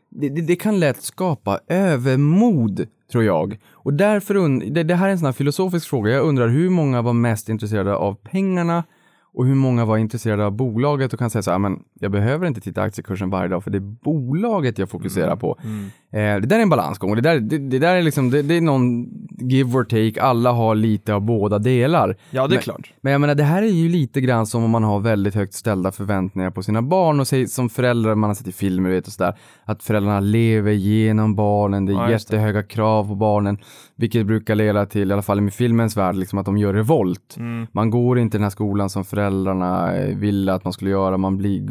det, det, det kan lätt skapa övermod, tror jag. Och därför, und- det, det här är en sån här filosofisk fråga. Jag undrar hur många var mest intresserade av pengarna och hur många var intresserade av bolaget och kan säga så här, men jag behöver inte titta aktiekursen varje dag för det är bolaget jag fokuserar på. Eh, det där är en balansgång och det där, det, det där är liksom, det, det är någon give or take, alla har lite av båda delar. Ja, det är Men- klart. Men jag menar, det här är ju lite grann som om man har väldigt högt ställda förväntningar på sina barn och säger, som föräldrar, man har sett i filmer och sådär, att föräldrarna lever genom barnen, det är Ja, jättehöga krav på barnen, vilket brukar leda till, i alla fall i filmens värld, liksom att de gör revolt. Mm. Man går inte i den här skolan som föräldrarna eh, ville att man skulle göra, man blir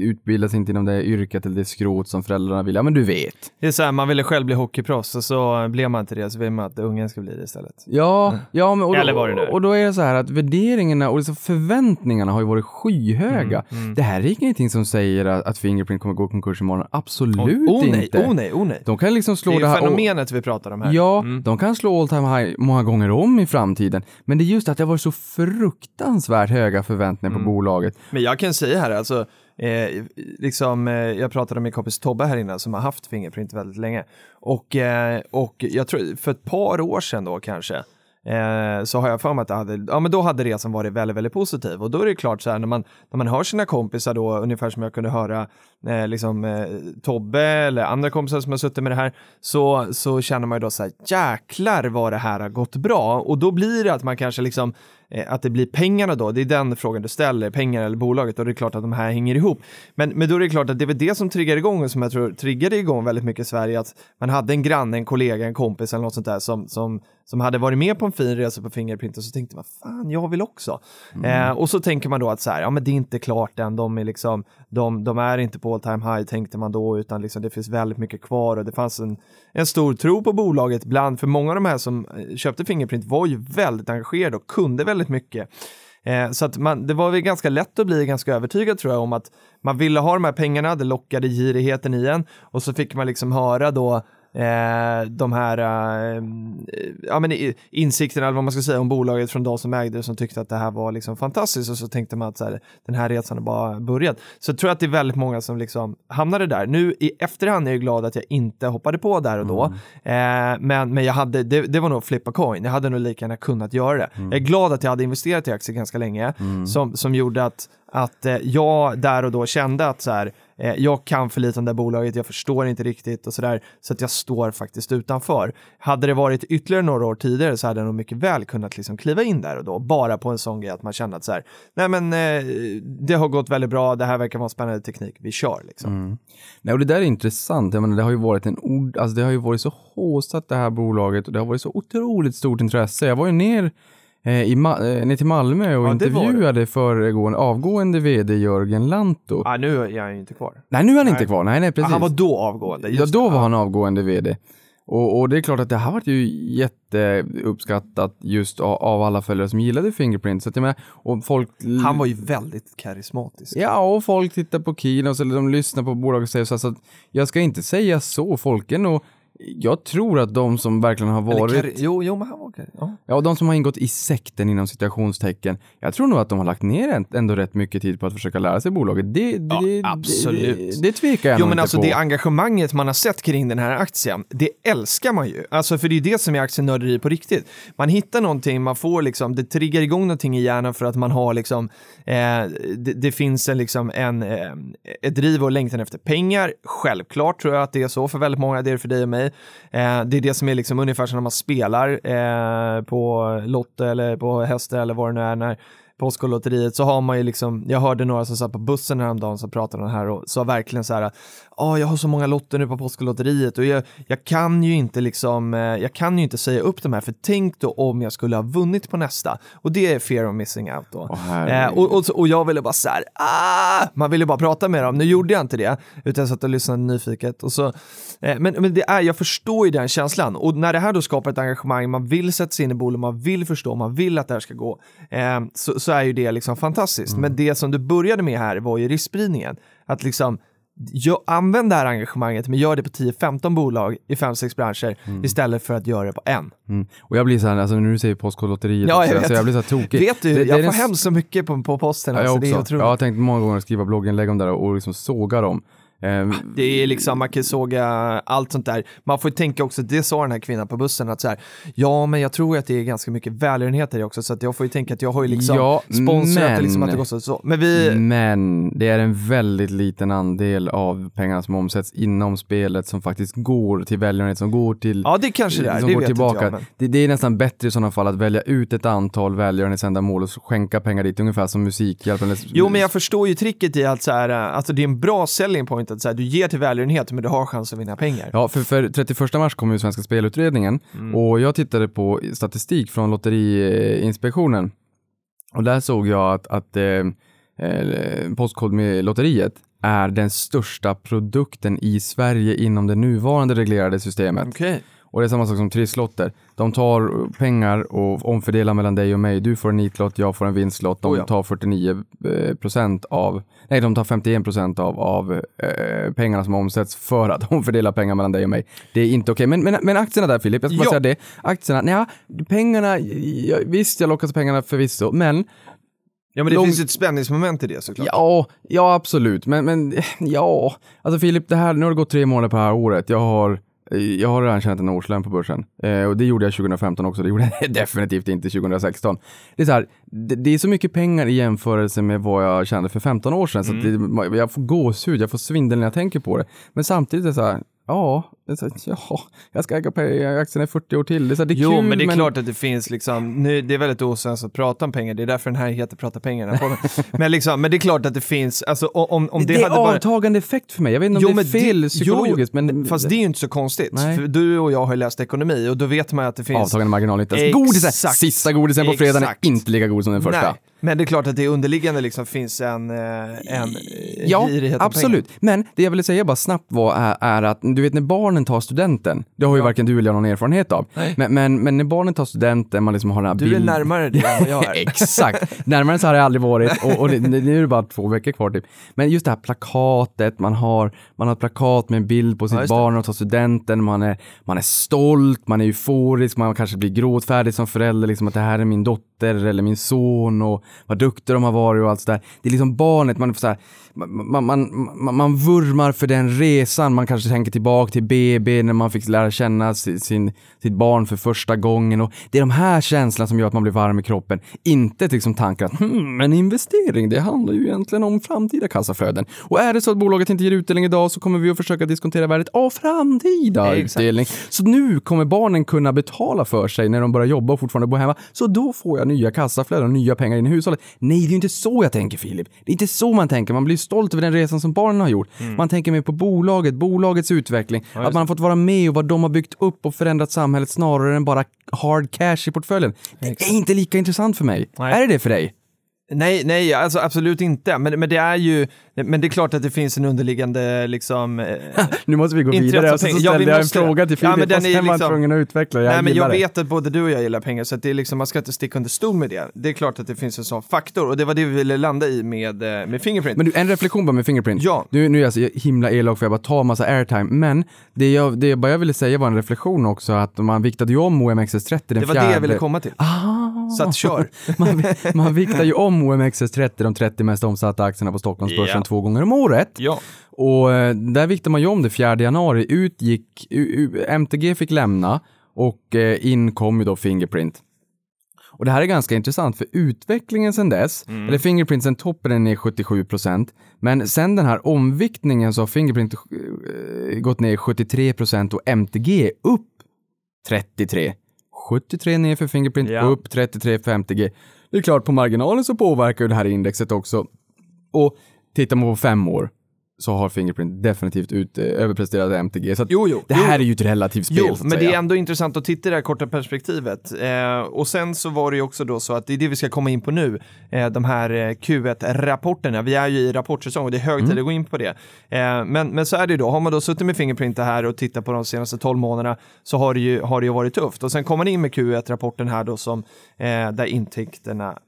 utbildas inte inom det yrket eller det skrot som föräldrarna vill. Ja, men du vet. Det är så här, man ville själv bli hockeyproffs och så blev man inte det, så vill man att ungen ska bli det istället. Ja, ja men, och, Mm. Eller då, vad det nu och då är det så här att värderingarna och liksom förväntningarna har ju varit skyhöga. Mm, Det här är ingenting som säger att, att Fingerprint kommer gå i konkurs imorgon. Absolut oh, nej, inte. oh nej, oh nej. De kan liksom slå Det är det, här... fenomenet vi pratar om här. Ja, Mm. de kan slå all time high många gånger om i framtiden. Men det är just att det har varit så fruktansvärt höga förväntningar Mm. på bolaget. Men jag kan säga här, alltså, eh, liksom, eh, jag pratade med min kompis Tobbe här innan som har haft Fingerprint väldigt länge. Och, eh, och jag tror, för ett par år sedan då kanske, eh, så har jag för mig att hade, ja men då hade resan varit väldigt, väldigt positiv. Och då är det klart så här när man, när man hör sina kompisar då, ungefär som jag kunde höra eh, liksom eh, Tobbe eller andra kompisar som har suttit med det här, så, så känner man ju då så här, jäklar vad det här har gått bra. Och då blir det att man kanske liksom, Eh, att det blir pengarna då, det är den frågan du ställer, pengar eller bolaget, och det är klart att de här hänger ihop. Men, men då är det klart att det är väl det som triggar igång och som jag tror triggade igång väldigt mycket i Sverige, att man hade en granne, en kollega, en kompis eller något sånt där som, som, som hade varit med på en fin resa på Fingerprint och så tänkte man, fan, jag vill också. Eh, och så tänker man då att så här, ja men det är inte klart än, de är liksom, de, de är inte på all time high tänkte man då, utan liksom det finns väldigt mycket kvar och det fanns en, en stor tro på bolaget bland, för många av de här som eh, köpte Fingerprint var ju väldigt engagerade och kunde väldigt mycket. Eh, så att man, det var väl ganska lätt att bli ganska övertygad tror jag om att man ville ha de här pengarna, det lockade girigheten i en och så fick man liksom höra då eh, de här eh, ja, men insikterna, eller vad man ska säga, om bolaget från de som ägde det som tyckte att det här var liksom fantastiskt och så tänkte man att så här, den här resan har bara börjat. Så jag tror att det är väldigt många som liksom hamnade där. Nu i efterhand är jag glad att jag inte hoppade på där och då, eh, men, men jag hade, det, det var nog flippa coin, jag hade nog lika gärna kunnat göra det. Jag är glad att jag hade investerat i aktier ganska länge, som, som gjorde att, att eh, jag där och då kände att så här, eh, jag kan för lite om det här bolaget, jag förstår inte riktigt och sådär, så att jag står faktiskt utanför. Hade det varit ytterligare några år tidigare så hade jag nog mycket väl kunnat liksom kliva in där och då, bara på en sån grej att man känner att så här, nej men eh, det har gått väldigt bra, det här verkar vara spännande teknik, vi kör liksom. Mm. Nej, och det där är intressant. Jag menar, det har ju varit en ord, alltså det har ju varit så håsat det här bolaget och det har varit så otroligt stort intresse. Jag var ju ner, i Ma- eh, ner till Malmö och Ja, var intervjuade föregående avgående vd Jörgen Lantto. Ah, nu är jag ju inte kvar. Nej, nu är han Nej. inte kvar. Nej, nej, precis. han var då avgående. ja, då det. var han avgående vd. Och, och det är klart att det här varit ju jätteuppskattat just av, av alla följare som gillade Fingerprint. Så att jag menar, och folk... Han var ju väldigt karismatisk. Ja, och folk tittar på Kinos eller de lyssnar på bolaget och säger så. här, Så att jag ska inte säga så. Folk är nog... Jag tror att de som verkligen har Eller varit... kar- jo, jo, men kar- ja. Ja, och de som har ingått i sekten inom citationstecken. Jag tror nog att de har lagt ner ändå rätt mycket tid på att försöka lära sig bolaget. Det, det, Ja, absolut. Det, det tvekar jag Jo men inte alltså på. det engagemanget man har sett kring den här aktien, det älskar man ju. Alltså för det är det som är aktienörderi på riktigt. Man hittar någonting, man får liksom, det triggar igång någonting i hjärnan för att man har liksom, eh, det, det finns en liksom en, eh, ett driv och längtan efter pengar. Självklart tror jag att det är så för väldigt många, det är det för dig och mig. Eh, det är det som är liksom ungefär som när man spelar eh, på Lotto eller på hästar eller vad det nu är, när Postkodlotteriet så har man ju liksom, jag hörde några som satt på bussen häromdagen som pratade om det här och sa verkligen så här, ja jag har så många lotter nu på Postkodlotteriet och jag, jag kan ju inte liksom, eh, jag kan ju inte säga upp de här för tänk då om jag skulle ha vunnit på nästa och det är fear of missing out då. Herregud. eh, och, och, och jag ville bara så här, ah! man ville bara prata med dem, nu gjorde jag inte det utan jag satt och lyssnade nyfiket och så, eh, men, men det är, jag förstår ju den känslan och när det här då skapar ett engagemang, man vill sätta sig in i bolag, man vill förstå, man vill att det här ska gå, eh, så, så är ju det liksom fantastiskt. Men det som du började med här var ju riskspridningen. Att liksom, jag, använd det här engagemanget men gör det på 10-15 bolag i 5-6 branscher istället för att göra det på en. Mm. Och jag blir så här, alltså när du säger Postkodlotteriet, Ja, jag också, alltså, jag blir så här tokig. Vet du, Det- det jag den får hem så mycket på, på posten. Ja, Alltså, jag det är också. Jag har tänkt många gånger skriva blogginlägg om det där och liksom såga dem. Eh, Det är liksom, man kan såga allt sånt där. Man får ju tänka också, det sa den här kvinnan på bussen, att så här, ja men jag tror att det är ganska mycket välgörenhet i det också, så att jag får ju tänka att jag har ju liksom Ja, sponsrat det liksom men- att det går så. så. Men vi, Men det är en väldigt liten andel av pengarna som omsätts inom spelet som faktiskt går till välgörenhet, som går till ja det kanske det är, som det går vet tillbaka. jag. Men... det, det är nästan bättre i sådana fall att välja ut ett antal välgörenhetsändamål och skänka pengar dit, ungefär som Musikhjälp. Eller... Jo men jag förstår ju tricket i att så här, alltså det är en bra selling point att så här, du ger till välgörenhet men du har chans att vinna pengar. Ja, för, för 31 mars kommer ju Svenska Spelutredningen Mm. och jag tittade på statistik från Lotteriinspektionen och där såg jag att, att eh, eh, Postkodlotteriet är den största produkten i Sverige inom det nuvarande reglerade systemet. Okej. Och det är samma sak som trisslotter. De tar pengar och omfördelar mellan dig och mig. Du får en nitlott, jag får en vinstlott. De Oh ja. tar 49 eh, procent av, nej de tar 51 procent av, av eh, pengarna som omsätts för att omfördela pengar mellan dig och mig. Det är inte okej. Men, men, men aktierna där Filip, jag ska bara Ja. säga det. Aktierna, nej, pengarna, ja, visst jag lockas av pengarna förvisso, men Ja men det Lång- finns ju ett spänningsmoment i det såklart. Ja, ja absolut. Men, men ja, alltså Filip, det här, nu har det gått tre månader på det här året. Jag har, jag har redan tjänat en årslön på börsen. Eh, och det gjorde jag 2015 också. Det gjorde jag definitivt inte 2016. Det är så här, det, det är så mycket pengar i jämförelse med vad jag tjänade för 15 år sedan. Så att det, jag får gåshud, jag får svindel när jag tänker på det. Men samtidigt är det så här, ja, det är så här, ja jag ska äga aktierna i 40 år till. Det är, så det är Jo, kul, men det är klart att det finns liksom, nu, det är väldigt osens att prata om pengar, det är därför den här heter Prata pengar. men, liksom, men det är klart att det finns, alltså om, om det, det, är hade bara... avtagande effekt för mig. Jag vet inte om Jo, det är men fel det- psykologiskt, jo, men... Fast det är ju inte så konstigt, Nej. för du och jag har läst ekonomi och då vet man att det finns... Avtagande marginalnytta. Godisen, sista godisen på fredagen är inte lika god som den första. Nej, men det är klart att det underliggande liksom finns en, eh, en Ja, girighet om absolut. Men det jag ville säga bara snabbt var är, är att du vet när barnen tar studenten, det har ju varken du eller jag någon erfarenhet av. Men, men, men när barnen tar studenten, man liksom har den här pengar. Du är bild- närmare det än vad jag är. Exakt, närmare så har det aldrig varit och, och det, nu är det bara två veckor kvar typ. Men just det här plakatet, man har, man har ett plakat med en bild på sitt Ja, barn och tar studenten, man är, man är stolt, man är euforisk, man kanske blir gråtfärdig som förälder, liksom att det här är min dotter eller min son och vad duktiga de har varit och allt sådär. Det är liksom barnet, man, så här, man, man, man, man, vurmar för den resan, man kanske tänker tillbaka till BB när man fick lära känna sin, sin, sitt barn för första gången och det är de här känslorna som gör att man blir varm i kroppen. Inte liksom tankar att hmm, en investering, det handlar ju egentligen om framtida kassaflöden. Och är det så att bolaget inte ger utdelning idag så kommer vi att försöka diskontera värdet av framtida Exakt. utdelning. Så nu kommer barnen kunna betala för sig när de börjar jobba och fortfarande bo hemma. Så då får jag nya kassaflöden och nya pengar in i hushållet. Nej, det är ju inte så jag tänker Filip. Det är inte så man tänker. Man blir stolt över den resan som barnen har gjort. Mm. Man tänker mer på bolaget, bolagets utveckling. att man har fått vara med och vad de har byggt upp och förändrat samhället snarare än bara hard cash i portföljen. Det är inte lika intressant för mig. Nej. Är det det för dig? Nej, nej, alltså absolut inte. Men, men det är ju, men det är klart att det finns en underliggande liksom... eh, Nu måste vi gå vidare. Och så. Ja, ställde vi jag en måste- fråga till Ja, Filip men den är liksom- tvungen att utveckla. Jag Nej, men jag det. vet att både du och jag gillar pengar, så att det är liksom, man ska inte sticka under stol med det. Det är klart att det finns en sån faktor, och det var det vi ville landa i med, eh, med Fingerprint. Men du, en reflektion bara med Fingerprint. Ja. Nu, nu är jag så himla elak för jag bara tar massa airtime, men det jag, det jag bara ville säga var en reflektion också att man viktade ju om OMXS30 den det var fjärde... det jag ville komma till. Ah. Så att kör. man, man viktar ju om OMXS30, de 30 mest omsatta aktierna på Stockholmsbörsen Ja. två gånger om året. Ja. Och eh, där viktar man ju om det 4 januari. Ut gick, U, U, MTG fick lämna och eh, in kom ju då Fingerprint. Och det här är ganska intressant för utvecklingen sen dess, eller Fingerprint sen toppen är ner 77 procent, men sen den här omviktningen så har Fingerprint eh, gått ner 73 procent och MTG upp 33. 73 ner för Fingerprint, Ja. upp 33 för MTG. Det är klart, på marginalen så påverkar ju det här indexet också. Och tittar man på fem år så har Fingerprint definitivt ut, eh, överpresterat MTG. Så att Jo, jo. det jo. här är ju ett relativt spel, Jo, men det säga. är ändå intressant att titta i det här korta perspektivet. Eh, och sen så var det ju också då så att det är det vi ska komma in på nu, eh, de här eh, Q1-rapporterna. Vi är ju i rapportsäsong och det är hög Mm. tid att gå in på det. Eh, men, men så är det ju då, har man då suttit med Fingerprint här och tittat på de senaste 12 månaderna så har det ju, har det ju varit tufft. Och sen kommer man in med Q1-rapporten här då som, eh, där intäkterna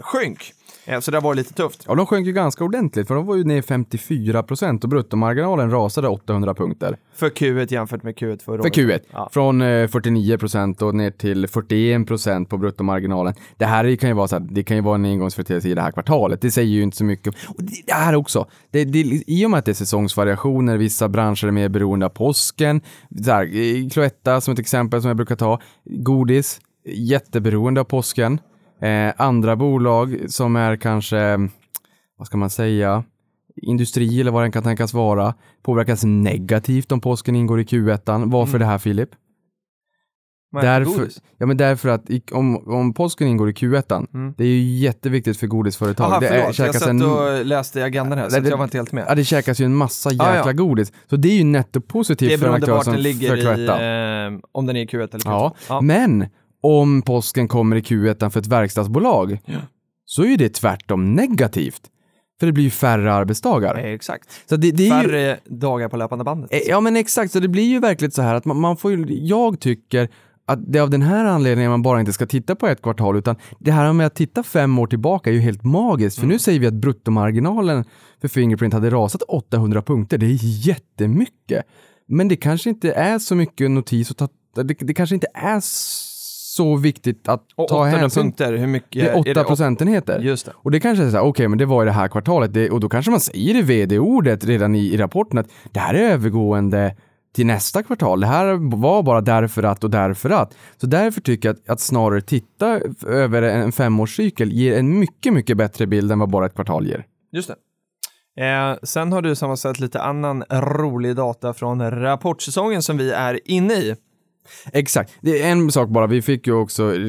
sjönk. Så det har varit lite tufft. Ja, de sjönk ju ganska ordentligt, för de var ju ner 54 4% och bruttomarginalen rasade 800 punkter. För Q1 jämfört med Q1 förra För året. Q1. Ja. Från eh, 49% och ner till 41% på bruttomarginalen. Det här kan ju vara så här, det kan ju vara en engångsföreteelse i det här kvartalet. Det säger ju inte så mycket. Och det, det här också. Det, det, I och med att det är säsongsvariationer, vissa branscher är mer beroende av påsken. Så här, eh, Cloetta som ett exempel som jag brukar ta. Godis, jätteberoende av påsken. Eh, andra bolag som är kanske, vad ska man säga, industri eller vad den kan tänkas vara, påverkas negativt om påsken ingår i Q1. Varför det här Filip? Därför, ja, men därför att i, om, om påsken ingår i Q1, Mm. det är ju jätteviktigt för godisföretag. Jaha, det är, Jag satt en, och läste i agendan här, så det- jag var inte helt med. ja, det käkas ju en massa jäkla Ja, ja. godis. Så det är ju nettopositivt för en aktör som ligger i, eh, om den är i Q1 eller Q2. Ja, Ja. men om påsken kommer i Q1 för ett verkstadsbolag Ja. så är det tvärtom negativt. För det blir ju färre arbetsdagar. Eh, Exakt. Så det, det är ju, Färre dagar på löpande bandet. Eh, Ja men exakt, så det blir ju verkligen så här att man, man får ju, jag tycker att det är av den här anledningen man bara inte ska titta på ett kvartal utan det här med att titta fem år tillbaka är ju helt magiskt för nu säger vi att bruttomarginalen för Fingerprint hade rasat 800 punkter, det är jättemycket. Men det kanske inte är så mycket notis att ta, det, det kanske inte är så viktigt att och ta 800 hänsyn punkter, hur mycket? det är 8 åt- procentenheter. Just det. Och det kanske är så här, okej, men det var i det här kvartalet, det, och då kanske man säger i vd-ordet redan i, i rapporten att det här är övergående till nästa kvartal. Det här var bara därför att och därför att. Så därför tycker jag att, att snarare titta över en femårscykel ger en mycket, mycket bättre bild än vad bara ett kvartal ger. Just det. Eh, sen har du sammanställt lite annan rolig data från rapportsäsongen som vi är inne i. Exakt. Det är en sak bara, vi fick ju också, eh,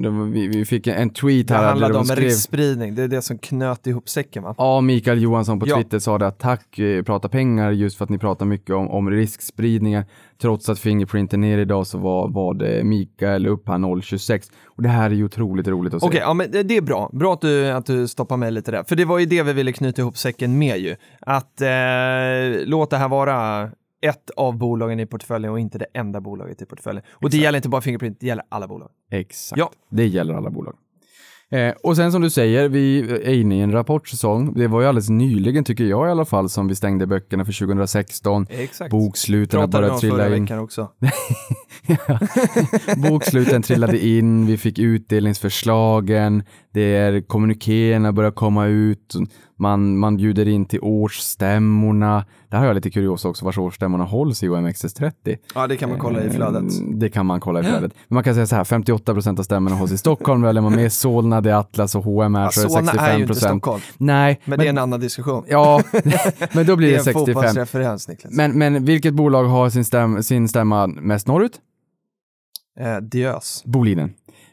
det vi, fick en tweet Det här. där handlade de om skrev- riskspridning, det är det som knöt ihop säcken va? Ja, Mikael Johansson på Ja. Twitter sa det att tack, eh, prata pengar just för att ni pratar mycket om, om riskspridningar. Trots att Fingerprint är ner idag så var, var det Mikael upp här 0,26. Och det här är ju otroligt roligt att se. Okej, ja, men det det är bra. Bra att du, att du stoppar mig lite där. För det var ju det vi ville knyta ihop säcken med ju. Att eh, låt det här vara ett av bolagen i portföljen och inte det enda bolaget i portföljen. Och det gäller inte bara Fingerprint, det gäller alla bolag. Exakt. Ja. Det gäller alla bolag. Eh, och sen som du säger, vi är inne i en rapportsäsong. Det var ju alldeles nyligen, tycker jag i alla fall, som vi stängde böckerna för 2016. Exakt. Boksluten har börjat trilla in. också. Boksluten trillade in, vi fick utdelningsförslagen, det är kommunikéerna börjar komma ut, man, man bjuder in till årsstämmorna. Där har jag lite kuriosa också, vars årsstämmorna hålls i OMXS30. Ja, det kan man kolla i flödet. Eh, Det kan man kolla i flödet. Men man kan säga så här, 58% av stämmorna hålls i Stockholm, väljer man med Solna, det är Atlas och H&M här Ja, så är det Solna 65%. är ju inte Stockholm, Nej, men, det är en annan diskussion. Ja, men då blir det det, är en 65. fotbollsreferens, Niklas. Men, men vilket bolag har sin, stäm, sin stämma mest norrut? Eh, Diös. Boliden.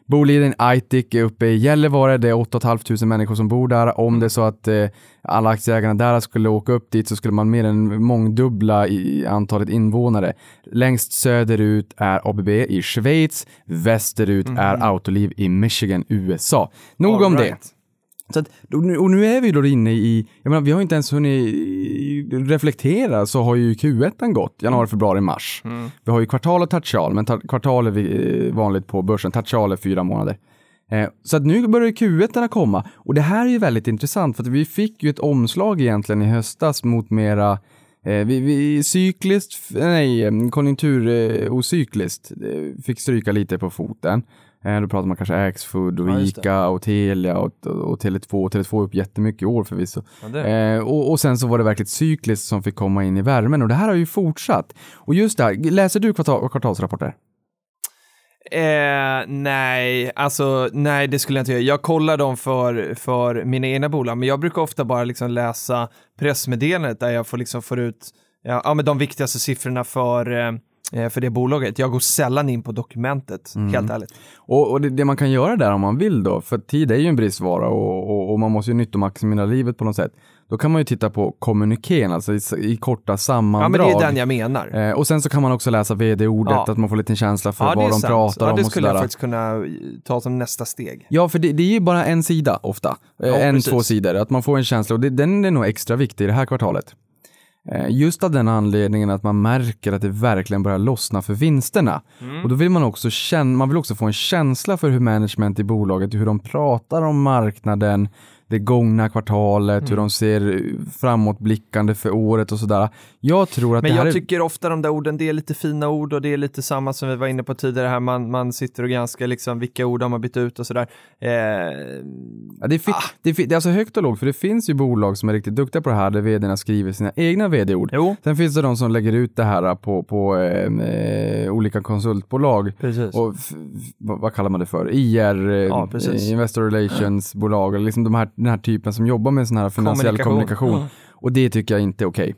Boliden Aitik är uppe i Gällivare, det är 8 500 människor som bor där. Om det är så att eh, alla aktieägarna där skulle åka upp dit så skulle man mer än mångdubbla i antalet invånare. Längst söderut är ABB i Schweiz, västerut är Autoliv i Michigan, USA. Nog All om det. Så att, och nu- är vi då inne i, jag menar, vi har inte ens hunnit reflektera så har ju Q1 gått, januari, februari, mars. Vi har ju kvartal och tertial, men ta- kvartal är eh, vanligt på börsen, tertial är fyra månader. Eh, så att nu börjar Q1 komma och det här är ju väldigt intressant för att vi fick ju ett omslag egentligen i höstas mot mera Eh, vi, vi cykliskt, nej, konjunkturocykliskt eh, fick stryka lite på foten. Eh, då pratar man kanske Axfood och Ja. Ica och Telia och, och Tele2. Tele2 upp jättemycket i år förvisso. Ja. Eh, och, och sen så var det verkligt cykliskt som fick komma in i värmen och det här har ju fortsatt. Och just det här, läser du kvartal, kvartalsrapporter? Eh, nej, alltså nej det skulle jag inte göra. Jag kollar dem för, för mina egna bolag, men jag brukar ofta bara liksom läsa pressmeddelandet där jag får, liksom får ut ja, ja, men de viktigaste siffrorna för, eh, för det bolaget. Jag går sällan in på dokumentet, helt ärligt. Och, och det, det man kan göra där om man vill då, för tid är ju en bristvara och, och, och man måste ju nyttomaximera livet på något sätt. Då kan man ju titta på kommunikén, alltså i, i korta Ja, sammandrag. men det är den jag menar. Eh, och sen så kan man också läsa vd-ordet, Ja. att man får lite känsla för ja, det vad de sant. pratar ja, om det och skulle jag faktiskt kunna eh, ta som nästa steg. Ja, för det, det är ju bara en sida ofta. Eh, Ja, en, precis. två sidor. Att man får en känsla och det, den är nog extra viktig i det här kvartalet. Eh, Just av den anledningen att man märker att det verkligen börjar lossna för vinsterna. Mm. Och då vill man också känna, man vill också få en känsla för hur management i bolaget, hur de pratar om marknaden, det gångna kvartalet, Mm. hur de ser framåtblickande för året och sådär. Jag tror att Men jag är... tycker ofta de där orden, det är lite fina ord och det är lite samma som vi var inne på tidigare här, man, man sitter och granskar liksom vilka ord de har bytt ut och sådär. Eh, Ja, det, är Ah. det, är det är alltså högt och lågt, för det finns ju bolag som är riktigt duktiga på det här, där vdarna skriver sina egna vd-ord. jo, Sen finns det de som lägger ut det här på, på eh, eh, olika konsultbolag. precis. Och vad kallar man det för? IR, eh, Ja. Investor Relations bolag, eller liksom de här, den här typen som jobbar med sån här finansiell Kommunikation. kommunikation. Och det tycker jag inte är okej.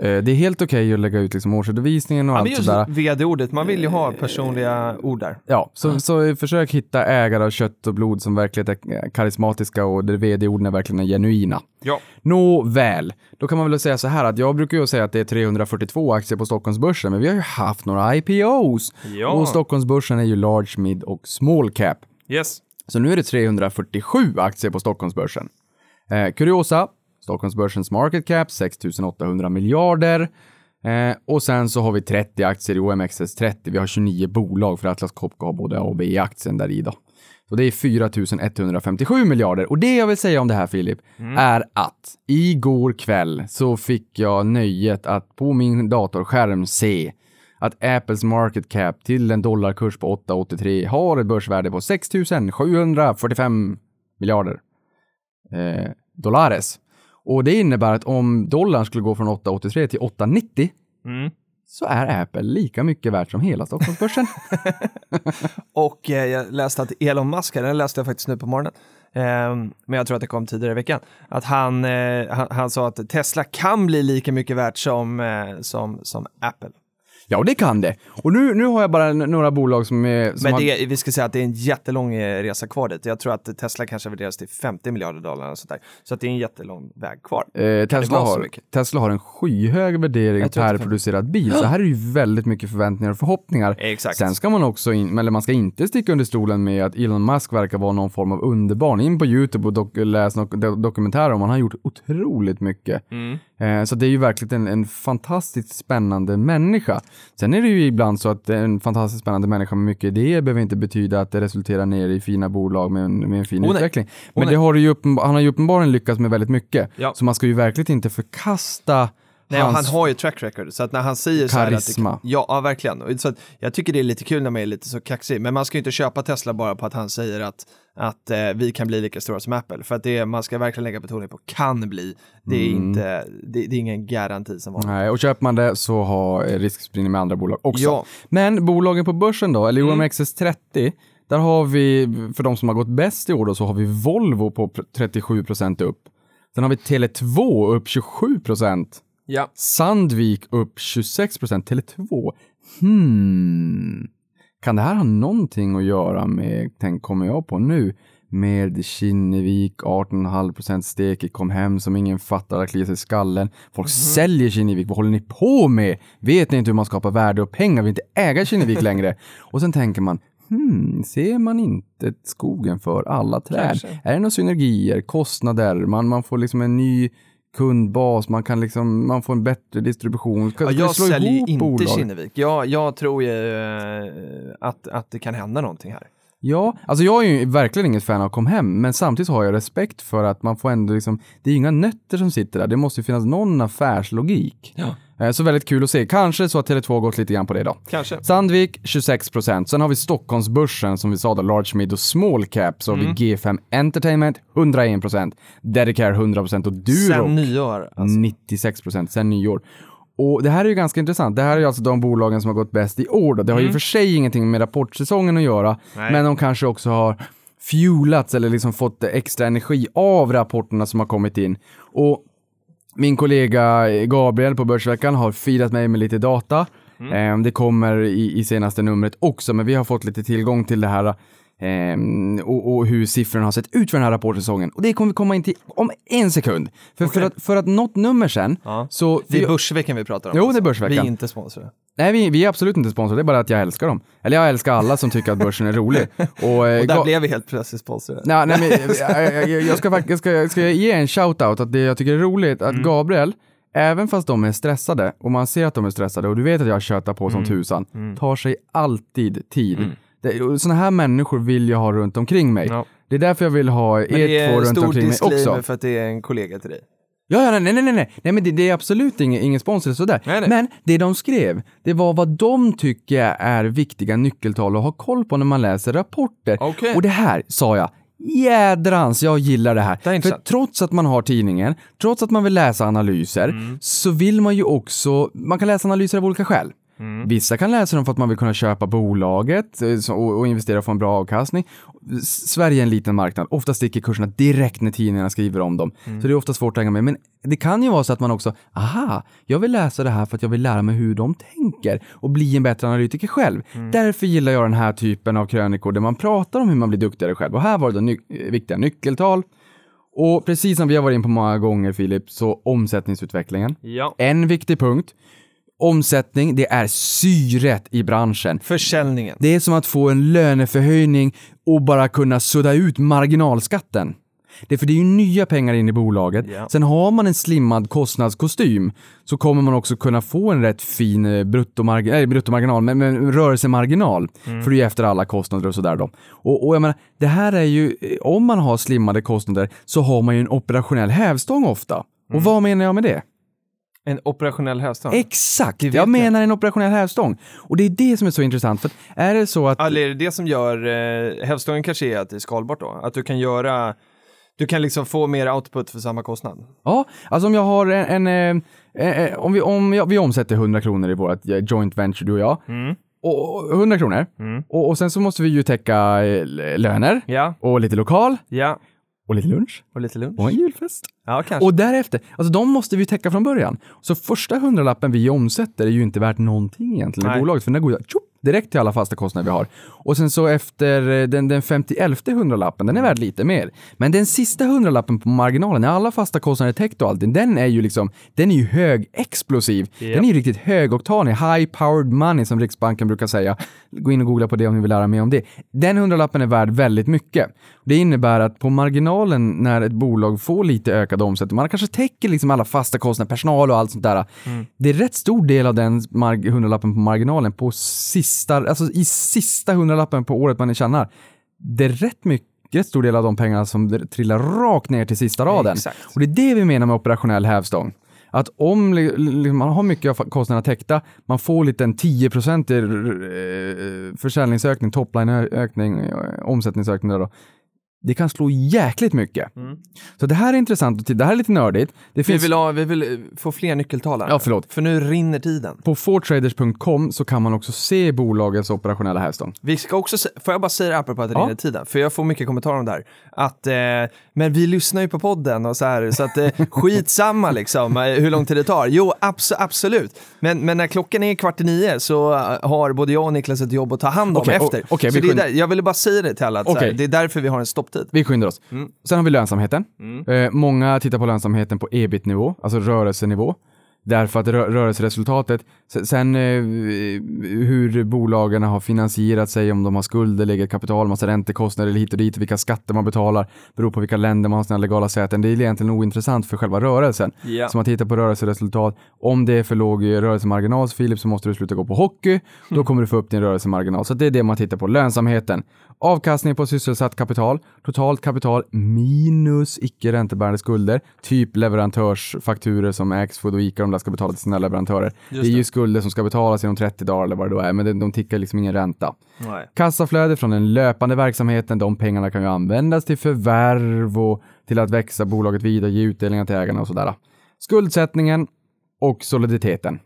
Eh, Det är helt okej att lägga ut liksom årsredovisningen och Ja, men allt just sådär. vd-ordet, man vill ju ha personliga ord där. Ja, så, så försök hitta ägare av kött och blod som verkligen är karismatiska och där vd-orden är verkligen är genuina. Ja. Nåväl, då kan man väl säga så här att jag brukar ju säga att det är 342 aktier på Stockholmsbörsen, men vi har ju haft några IPOs. Ja. Och Stockholmsbörsen är ju large, mid och small cap. Yes. Så nu är det 347 aktier på Stockholmsbörsen. Eh, kuriosa, Stockholmsbörsens market cap 6800 miljarder. Eh, och sen så har vi 30 aktier i OMXS30. Vi har 29 bolag för Atlas Copco har både A och B i aktien där i då. Så det är 4157 miljarder. Och det jag vill säga om det här Filip, är att igår kväll så fick jag nöjet att på min datorskärm se att Apples market cap till en dollarkurs på 8,83 har ett börsvärde på 6 745 miljarder eh, dollares. Och det innebär att om dollarn skulle gå från 8,83 till 8,90 Mm. så är Apple lika mycket värt som hela Stockholmsbörsen. Och eh, jag läste att Elon Musk, den läste jag faktiskt nu på morgonen, eh, men jag tror att det kom tidigare i veckan, att han, eh, han, han sa att Tesla kan bli lika mycket värt som, eh, som, som Apple. Ja, och det kan det. Och nu, nu har jag bara några bolag som är... Som Men har, det, vi ska säga att det är en jättelång eh, resa kvar dit. Jag tror att Tesla kanske värderas till 50 miljarder dollar och sånt där. Så att det är en jättelång väg kvar. Eh, Tesla, har. Tesla har en skyhög värdering per producerad bil. Så här är ju väldigt mycket förväntningar och förhoppningar. Exakt. Sen ska man också, in, eller man ska inte sticka under stolen med att Elon Musk verkar vara någon form av underbarn. In på YouTube och dok läs dokumentärer om han har gjort otroligt mycket. Mm. Eh, så det är ju verkligen en, en fantastiskt spännande människa. Sen är det ju ibland så att en fantastiskt spännande människa med mycket idéer behöver inte betyda att det resulterar ner i fina bolag med en, med en fin Oh, utveckling. Oh, Men det har ju uppenbar, han har ju uppenbarligen lyckats med väldigt mycket. Ja. Så man ska ju verkligen inte förkasta Nej, hans... han har ju track record, så att när han säger så här Karisma. det, ja, ja, verkligen. Så att jag tycker det är lite kul när man är lite så kaxig, men man ska ju inte köpa Tesla bara på att han säger att, att eh, vi kan bli lika stora som Apple, för att det man ska verkligen lägga betoning på kan bli. Det är Mm. inte, det, det är ingen garanti som vanligt. Nej, och köper man det så har riskspridning med andra bolag också. Ja. Men bolagen på börsen då, eller Mm. OMXS30, där har vi, för de som har gått bäst i år då, så har vi Volvo på pr- 37% upp. Sen har vi Tele2 upp 27%. Ja. Sandvik upp 26%. Tele2, hmm. Kan det här ha någonting att göra med, tänk, kommer jag på nu, med Kinnevik, 18,5% stek i kom hem som ingen fattar att klia sig i skallen. Folk säljer Kinnevik, vad håller ni på med? Vet ni inte hur man skapar värde och pengar? Vill inte äga Kinnevik längre? Och sen tänker man, hmm, ser man inte skogen för alla träd? Kanske. Är det några synergier, kostnader, man, man får liksom en ny kundbas, man kan liksom, man får en bättre distribution. Ska, Ja, jag slå säljer ihop inte bolag? Kinnevik. Jag, jag tror ju eh, att, att det kan hända någonting här. Ja, alltså jag är ju verkligen inget fan av kom hem, men samtidigt har jag respekt för att man får ändå liksom, det är ju inga nötter som sitter där, det måste ju finnas någon affärslogik. Ja. Eh, Så väldigt kul att se. Kanske så att Tele2 har gått lite grann på det då. Kanske. Sandvik 26%. Sen har vi Stockholmsbörsen som vi sa då, large mid och small cap. Så har Mm. vi G5 Entertainment 101%, Dedicare 100% och Duro Sen nyår. Alltså. 96% sen nyår. Och det här är ju ganska intressant. Det här är ju alltså de bolagen som har gått bäst i år. Då. Det har ju för sig ingenting med rapportsäsongen att göra, Mm. Nej. men de kanske också har fuelats eller liksom fått extra energi av rapporterna som har kommit in. Och min kollega Gabriel på Börsveckan har firat mig med lite data. Eh, Det kommer i, i senaste numret också, men vi har fått lite tillgång till det här eh, och, och hur siffrorna har sett ut för den här rapportsäsongen. Och det kommer vi komma in till om en sekund. För, för, att, för att något nummer sen, Ja. så... Det är Börsveckan vi pratar om. Jo, det är alltså. Börsveckan. Vi är inte sponsrade. Nej, vi, vi är absolut inte sponsrade, det är bara att jag älskar dem. Eller jag älskar alla som tycker att börsen är rolig. Och, eh, Och där Ga- blev vi helt plötsligt sponsrade. Nej, nej, men, jag, jag, jag, ska, jag, ska, jag ska ge en shout-out att det jag tycker är roligt att Gabriel, även fast de är stressade och man ser att de är stressade och du vet att jag tjötar på som tusan, tar sig alltid tid. Det- Såna här människor vill jag ha runt omkring mig. Ja. Det är därför jag vill ha Men det er är två en runt stor omkring mig också. för att det är en kollega till dig. Ja, ja, nej, nej, nej, nej, nej, men det, det är absolut ingen, ingen sponsor sådär. Nej, nej. Men det de skrev, det var vad de tycker är viktiga nyckeltal att ha koll på när man läser rapporter. Okej. Och det här sa jag, jädrans, jag gillar det här. Det är För trots att man har tidningen, trots att man vill läsa analyser, Mm. så vill man ju också, man kan läsa analyser av olika skäl. Mm. Vissa kan läsa dem för att man vill kunna köpa bolaget eh, och, investera och få en bra avkastning. Sverige är en liten marknad. Ofta sticker kurserna direkt när tidningarna skriver om dem. Mm. Så det är ofta svårt att hänga med. Men det kan ju vara så att man också, aha, jag vill läsa det här för att jag vill lära mig hur de tänker och bli en bättre analytiker själv. Mm. Därför gillar jag den här typen av krönikor där man pratar om hur man blir duktigare själv. Och här var det ny- eh, viktiga nyckeltal. Och precis som vi har varit in på många gånger Filip, så omsättningsutvecklingen. Ja. En viktig punkt. Omsättning, det är syret i branschen. Försäljningen. Det är som att få en löneförhöjning och bara kunna sudda ut marginalskatten. Det är för det är ju nya pengar in i bolaget. Ja. Sen har man en slimmad kostnadskostym så kommer man också kunna få en rätt fin eh, bruttomarg- nej, bruttomarginal, men, men rörelsemarginal. För det är ju efter alla kostnader och sådär då. Och, och jag menar, det här är ju, eh, om man har slimmade kostnader så har man ju en operationell hävstång ofta. Och vad menar jag med det? En operationell hävstång. Exakt, jag menar en operationell hävstång. Och det är det som är så intressant, för är det så att... Eller är det det som gör, eh, hävstången kanske är att det är skalbart då? Att du kan göra, du kan liksom få mer output för samma kostnad? Ja, alltså om jag har en... en eh, eh, om vi, om jag, vi omsätter 100 kronor i vårt eh, joint venture, du och jag. Och, och 100 kronor. Och, och sen så måste vi ju täcka eh, löner Ja, och lite lokal ja. Och lite lunch Och lite lunch? och en julfest. Ja, kanske. Och därefter, alltså de måste vi täcka från början. Så första hundralappen vi omsätter är ju inte värt någonting egentligen i bolaget, för den där går ju tjopp, direkt till alla fasta kostnader vi har. Och sen så efter eh, den, den 51 hundralappen, den är värd lite mer. Men den sista hundralappen på marginalen, när alla fasta kostnader är täckt och allting, den är ju liksom, den är ju högexplosiv. Den är ju riktigt högoktanig, high powered money som Riksbanken brukar säga. Gå in och googla på det om ni vill lära mer om det. Den hundralappen är värd väldigt mycket. Det innebär att på marginalen när ett bolag får lite ökad omsättning, man kanske täcker liksom alla fasta kostnader, personal och allt sånt där. Det är rätt stor del av den hundralappen på marginalen på sista, alltså i sista hundralappen på året man tjänar. Det är rätt mycket rätt stor del av de pengarna som trillar rakt ner till sista raden. Exakt. Och det är det vi menar med operationell hävstång. Att om li- li- man har mycket av kostnaderna täckta, man får lite en 10% eh, försäljningsökning, topline-ökning, eh, omsättningsökning där då. Det kan slå jäkligt mycket. Så det här är intressant, det här är lite nördigt. Det vi, finns vill ha, vi vill eh, få fler nyckeltal här. Ja, förlåt. För nu rinner tiden. På fortraders.com så kan man också se bolagets operationella hävstång. Vi ska också, se- får jag bara säga det apropå att det Ja. rinner tiden? För jag får mycket kommentarer om det här. Att, eh, men vi lyssnar ju på podden och så här, så att eh, skitsamma liksom eh, hur lång tid det tar. Jo, abs absolut. Men, men när klockan är kvart i nio så eh, har både jag och Niklas ett jobb att ta hand om Okej, o- efter. okej, så vi kunde- där, jag ville bara säga det till alla, att så här, det är därför vi har en stopptid. Vi skyndar oss. Mm. Sen har vi lönsamheten. Eh, många tittar på lönsamheten på ebit-nivå, alltså rörelsenivå. Därför att rö- rörelseresultatet, se- sen eh, hur bolagen har finansierat sig, om de har skulder, lägger kapital, massa räntekostnader hit och dit, vilka skatter man betalar, beror på vilka länder man har sina legala säten. Det är egentligen ointressant för själva rörelsen. Ja. Så man tittar på rörelseresultat. Om det är för låg rörelsemarginal, Filip, så måste du sluta gå på hockey. Då kommer du få upp din rörelsemarginal. Så det är det man tittar på. Lönsamheten. Avkastning på sysselsatt kapital. Totalt kapital minus icke räntebärande skulder. Typ leverantörsfakturer som Axfood och Ica, där ska betala till sina leverantörer. det är ju skulder som ska betalas inom 30 dagar eller vad det då är, men de, de tickar liksom ingen ränta. Nej. Kassaflöde från den löpande verksamheten, de pengarna kan ju användas till förvärv och till att växa bolaget vidare, ge utdelningar till ägarna och sådär. Skuldsättningen och soliditeten.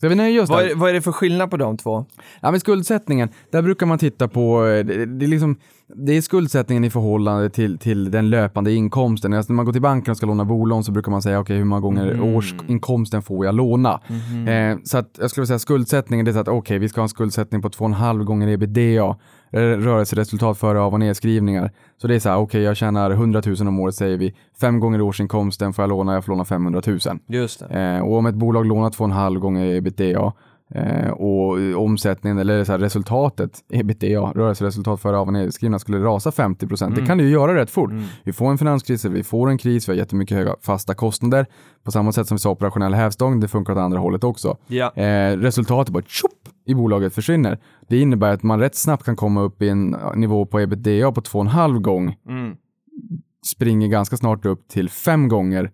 Ska vi nöja oss Vad, är, vad är det för skillnad på de två? Ja, men skuldsättningen, där brukar man titta på, eh, det, det, är liksom, det är skuldsättningen i förhållande till, till den löpande inkomsten. Alltså när man går till banken och ska låna bolån så brukar man säga, okej, hur många gånger årsinkomsten får jag låna? Eh, så att jag skulle säga skuldsättningen, det är så att okej, vi ska ha en skuldsättning på 2,5 gånger ebitda, rörelseresultat före av och nedskrivningar. Så det är så här, okej, jag tjänar 100 000 om året säger vi, fem gånger årsinkomsten får jag låna, jag får låna 500 000. Just. Eh, och om ett bolag lånar 2,5 gånger ebitda eh, och omsättningen eller så här, resultatet, ebitda, rörelseresultat före av och nedskrivna skulle rasa 50 procent. Det kan det ju göra rätt fort. Vi får en finanskris, vi får en kris, vi har jättemycket höga fasta kostnader. På samma sätt som vi sa operationell hävstång, det funkar åt andra hållet också. Ja. Eh, resultatet bara tjopp i bolaget försvinner. Det innebär att man rätt snabbt kan komma upp i en nivå på ebitda på 2,5 gång. Mm. Springer ganska snart upp till fem gånger